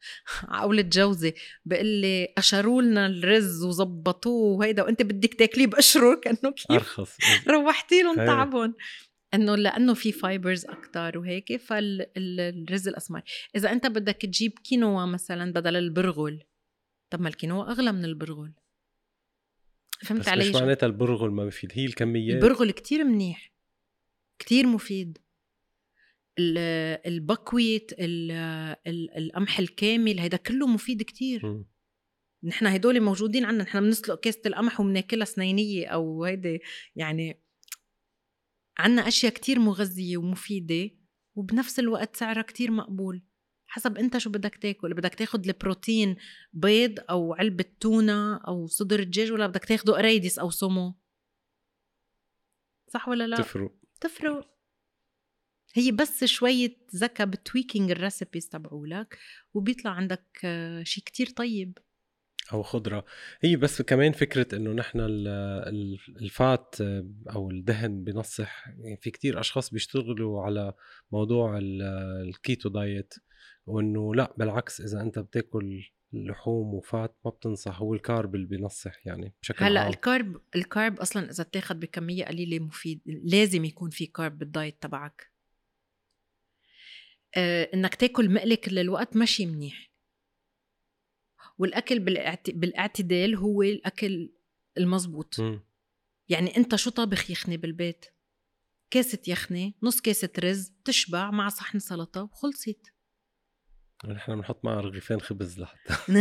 عقولة جوزي بقول لي قشروا لنا الرز وظبطوه وهيدا وأنت بدك تاكليه بقشره كأنه كيف؟ أرخص. روحتي لهم تعبهم. إنه لأنه في fibers أكثر وهيك فالرز الأسمر. إذا أنت بدك تجيب كينوا مثلا بدل البرغل طب ما الكينوا أغلى من البرغل فهمت بس علي مش معناتها البرغل ما بفيد هي الكميات. البرغل كتير منيح كتير مفيد. البكويت القمح الكامل هيدا كله مفيد كتير. نحن هدول موجودين عنا نحن بنسلق كاسة القمح وبناكلها سنينية أو هيدي يعني عنا أشياء كتير مغذية ومفيدة وبنفس الوقت سعرها كتير مقبول. حسب انت شو بدك تاكل بدك تاخد البروتين بيض أو علبة تونة أو صدر دجاج ولا بدك تاخده قريدس أو سمو صح ولا لا؟ تفرق. تفرق. هي بس شوية ذكاء ب tweaking ال recipes تبعولك وبيطلع عندك آه، شيء كتير طيب. أو خضرة. هي بس كمان فكرة إنه نحن ال- ال- ال fat أو الدهن بنصح يعني في كتير أشخاص بيشتغلوا على موضوع ال- ال keto diet. وإنه لأ بالعكس إذا أنت بتاكل لحوم و fat ما بتنصح. هو ال carb اللي بينصح يعني بشكل هلأ عام. ال carb ال carb أصلا إذا اتاخد بكمية قليلة مفيد لازم يكون في carb بال diet تبعك. آه إنك تاكل مقلي كل الوقت ماشي منيح. والأكل بالاعت... بالإعتدال هو الأكل المزبوط مم. يعني أنت شو طابخ يخني بالبيت؟ كاسة يخني نص كاسة رز تشبع مع صحن سلطة وخلصت. نحن بنحط معها رغيفين خبز لحتى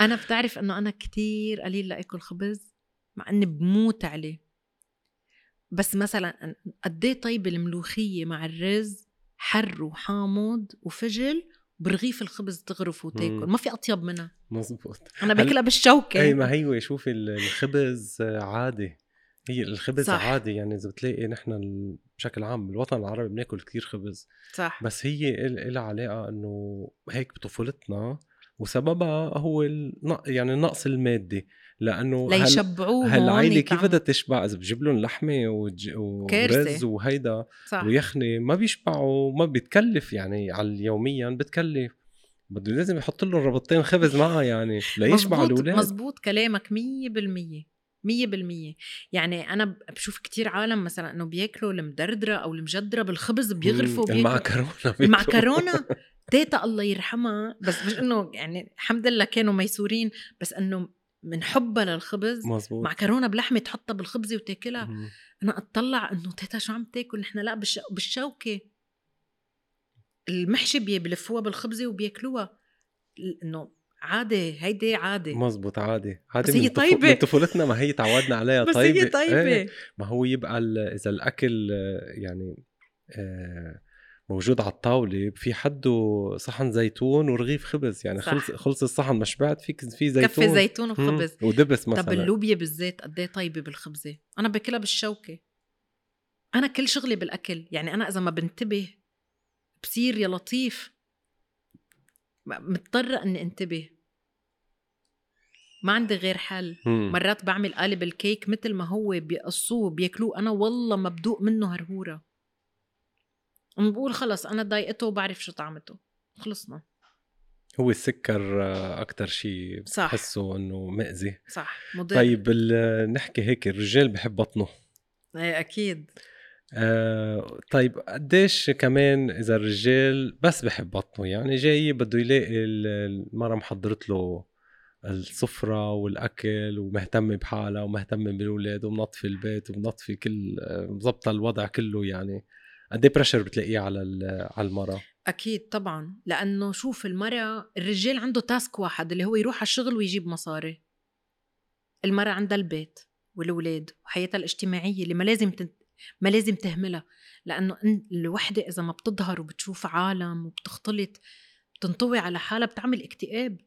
أنا بتعرف إنه أنا كتير قليل لأكل خبز مع إني بموت عليه. بس مثلا قد إيه طيب الملوخية مع الرز حر وحامض وفجل برغيف الخبز تغرف وتاكل. ما في أطيب منها. مزبوط. أنا هل- بأكلها بالشوكة. اي ما هي شوفي ال- الخبز عادي. هي الخبز صح. عادي يعني إذا بتلاقي نحن بشكل عام بالوطن العربي بناكل كتير خبز. صح. بس هي لها علاقة إنه هيك بطفولتنا وسببها هو يعني النقص المادي. لأنه هال- ليشبعوهم هالعائله كيف. بدها تشبع؟ إذا بجيب لهم لحمة وج- ورز. وهيدا صح. ويخني ما بيشبعوا ما بيتكلف يعني على يوميا بتكلف. بده لازم يحط لهم ربطتين خبز معها يعني ليشبعوا الأولاد. مزبوط كلامك مية بالمية. مية بالمية. يعني أنا بشوف كتير عالم مثلا إنه بياكلوا المدردرة أو المجدرة بالخبز بيغرفوا مم، بياكلوا المعكرونة بياكلوا. المعكرونة. تيتا الله يرحمها. بس مش إنه يعني الحمد لله كانوا ميسورين بس إنه من حبها للخبز مزبوط معكرونة بلحمة تحطها بالخبزه وتاكلها. مم. أنا أطلع إنه تيتا شو عم تاكل؟ نحن لا بالش... بالشوكة. المحشي بي- بلفوها بالخبزه وبياكلوها إنه عادي هيدي عادي. مزبوط عادي. عادي بس هي طيبة. من طفولتنا ما هي تعودنا عليها. بس طيبه هي طيبة. إيه. ما هو يبقى ال- إذا الأكل آه، يعني آه، موجود على الطاولة في حده صحن زيتون ورغيف خبز. يعني صح. خلص خلص الصحن ما شبعت فيك في زيتون. كفي زيتون. وخبز. ودبس مثلا. طب اللوبيا بالزيت قد إيه طيبة بالخبزة؟ أنا بأكلها بالشوكة. أنا كل شغلي بالأكل. يعني أنا إذا ما بنتبه بصير يا لطيف. م- مضطرة إني أنتبه. ما عندي غير حل. مم. مرات بعمل قالب الكيك مثل ما هو بيقصوه بياكلوه. أنا والله ما بدوق منه هرهورة. بقول خلص أنا ضايقته وبعرف شو طعمته. خلصنا. هو السكر أكثر شيء. بحسه إنه مأذي. صح مضر. طيب نحكي هيك الرجال بحب بطنه. إيه أكيد. آه طيب قديش كمان إذا الرجال بس بحب بطنه يعني جاي بده يلاقي ال- المرة محضرت له السفرة والأكل ومهتمة بحالها ومهتمة بالأولاد ومنظفة البيت ومنظفة كل مظبطة الوضع كله يعني. قد إيه بريشر بتلاقيه على على المرأة؟ أكيد طبعا لأنه شوف المرأة الرجال عنده تاسك واحد اللي هو يروح على الشغل ويجيب مصاري. المرأة عندها البيت والولاد وحياتها الاجتماعية اللي ما لازم. ما لازم تهملها لأنه الوحدة إذا ما بتظهر وبتشوف عالم وبتختلط بتنطوي على حالها بتعمل اكتئاب.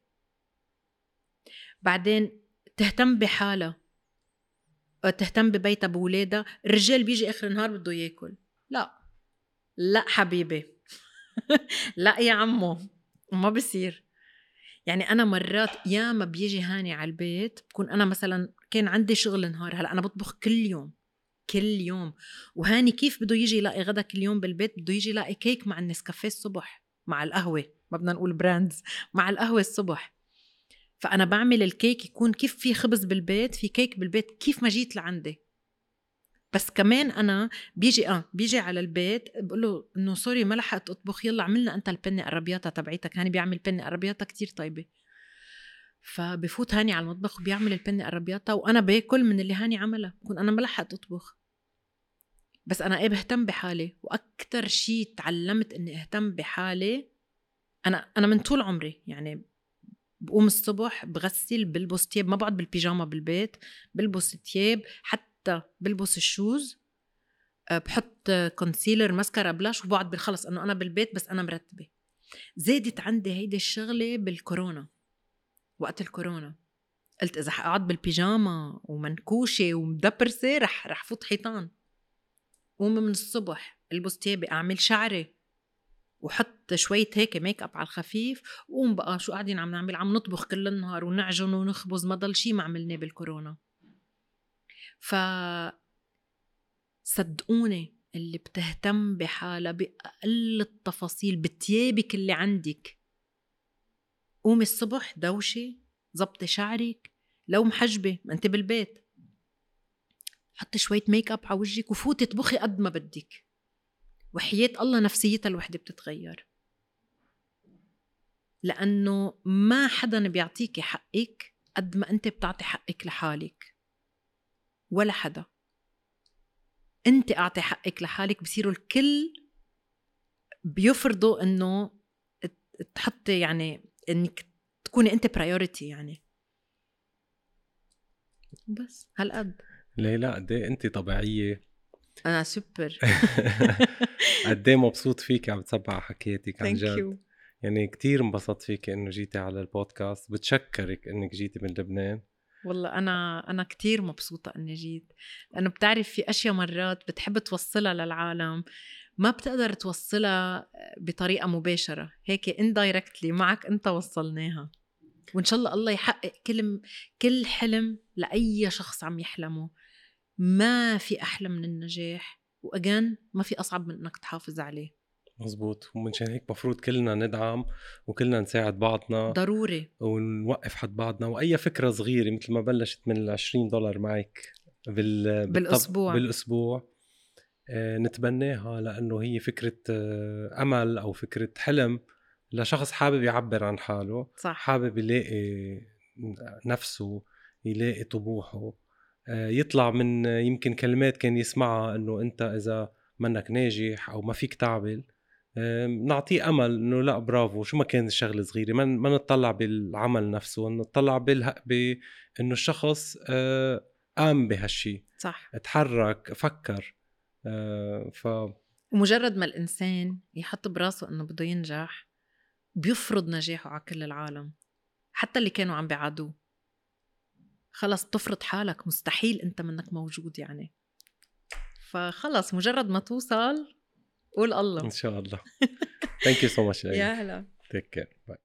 بعدين تهتم بحالها تهتم ببيتها بولادها. الرجال بيجي آخر النهار بده ياكل. لا. لا حبيبي. لا يا عمو. ما بصير. يعني أنا مرات ياما بيجي هاني على البيت بكون أنا مثلا كان عندي شغل نهار هلأ أنا بطبخ كل يوم. كل يوم. وهاني كيف بده يجي يلاقي غدا كل يوم بالبيت؟ بده يجي يلاقي كيك مع النسكافيه الصبح مع القهوة ما بدنا نقول brands مع القهوة الصبح. فأنا بعمل الكيك يكون كيف في خبز بالبيت في كيك بالبيت كيف ما جيت لعندي. بس كمان أنا بيجي آه بيجي على البيت بقول له إنه sorry ما لحقت أطبخ يلا عملنا أنت ال penne arrabbiata تبعيتك. هاني بيعمل penne arrabbiata كتير طيبة. فبفوت هاني على المطبخ وبيعمل ال penne arrabbiata وأنا باكل من اللي هاني عملها بكون أنا ما لحقت اطبخ بس أنا إيه بهتم بحالي وأكثر شيء تعلمت إني أهتم بحالي أنا أنا من طول عمري يعني بقوم الصبح بغسل بلبس تياب ما بقعد بالبيجاما بالبيت بلبس تياب حتى بلبس ال shoes. أه، بحط concealer mascara blush وبقعد بالخلص إنه أنا بالبيت بس أنا مرتبة. زادت عندي هيدي الشغلة بالكورونا. وقت الكورونا. قلت إذا حقعد بالبيجاما ومنكوشة ومدبرسة رح رح فوت حيطان. قوم من الصبح البس تيابي أعمل شعري وحط شوية هيك make up على الخفيف. وقوم بقى شو قاعدين عم نعمل؟ عم نطبخ كل النهار ونعجن ونخبز ما ضل شي ما عملناه بالكورونا. ف صدقوني اللي بتهتم بحالها بأقل التفاصيل بتيابك اللي عندك. قومي الصبح دوشي زبطي شعرك لو محجبة ما انت بالبيت. حطي شوية make up على وجهك وفوتي اطبخي قد ما بدك. وحياة الله نفسيتها الوحدة بتتغير. لأنه ما حدا بيعطيكي حقك قد ما أنت بتعطي حقك لحالك. ولا حدا. أنت أعطي حقك لحالك بصيروا الكل بيفرضوا إنه تحطي يعني إنك تكوني أنت priority يعني. بس. هالقد. ليه لا؟ قد إيه أنت طبيعية؟ أنا سوبر قد إيه مبسوط فيك عم تسمع حكياتك عن جد؟ يعني كتير انبسطت فيك إنه جيتي على البودكاست. بتشكرك إنك جيتي من لبنان. والله أنا أنا كثير مبسوطة إني جيت. لأنه بتعرف في أشياء مرات بتحب توصلها للعالم. ما بتقدر توصلها بطريقة مباشرة. هيك اندايركتلي معك أنت وصلناها. وإن شاء الله الله يحقق كل كل حلم لأي شخص عم يحلمه. ما في أحلى من النجاح. وأجان ما في أصعب من إنك تحافظ عليه. مزبوط. ومنشان هيك مفروض كلنا ندعم وكلنا نساعد بعضنا. ضروري. ونوقف حد بعضنا. وأي فكرة صغيرة مثل ما بلشت من ال 20 دولار معك بال... بالأسبوع. آه، نتبناها لأنه هي فكرة آه، أمل أو فكرة حلم لشخص حابب يعبر عن حاله صح. حابب يلاقي نفسه يلاقي طموحه آه، يطلع من آه، يمكن كلمات كان يسمعها إنه أنت إذا منك ناجح أو ما فيك تعمل نعطيه أمل إنه لا برافو شو ما كان الشغلة صغيرة ما ما نطلع بالعمل نفسه نطلع بانه الشخص آه، قام بهالشي صح. تحرك فكر آه، ف ومجرد ما الإنسان يحط براسه إنه بده ينجح بيفرض نجاحه على كل العالم حتى اللي كانوا عم بيعادوه. خلص بتفرض حالك مستحيل أنت منك موجود يعني. فخلص مجرد ما توصل قول الله. إن شاء الله. thank you so much يا هلا. take care bye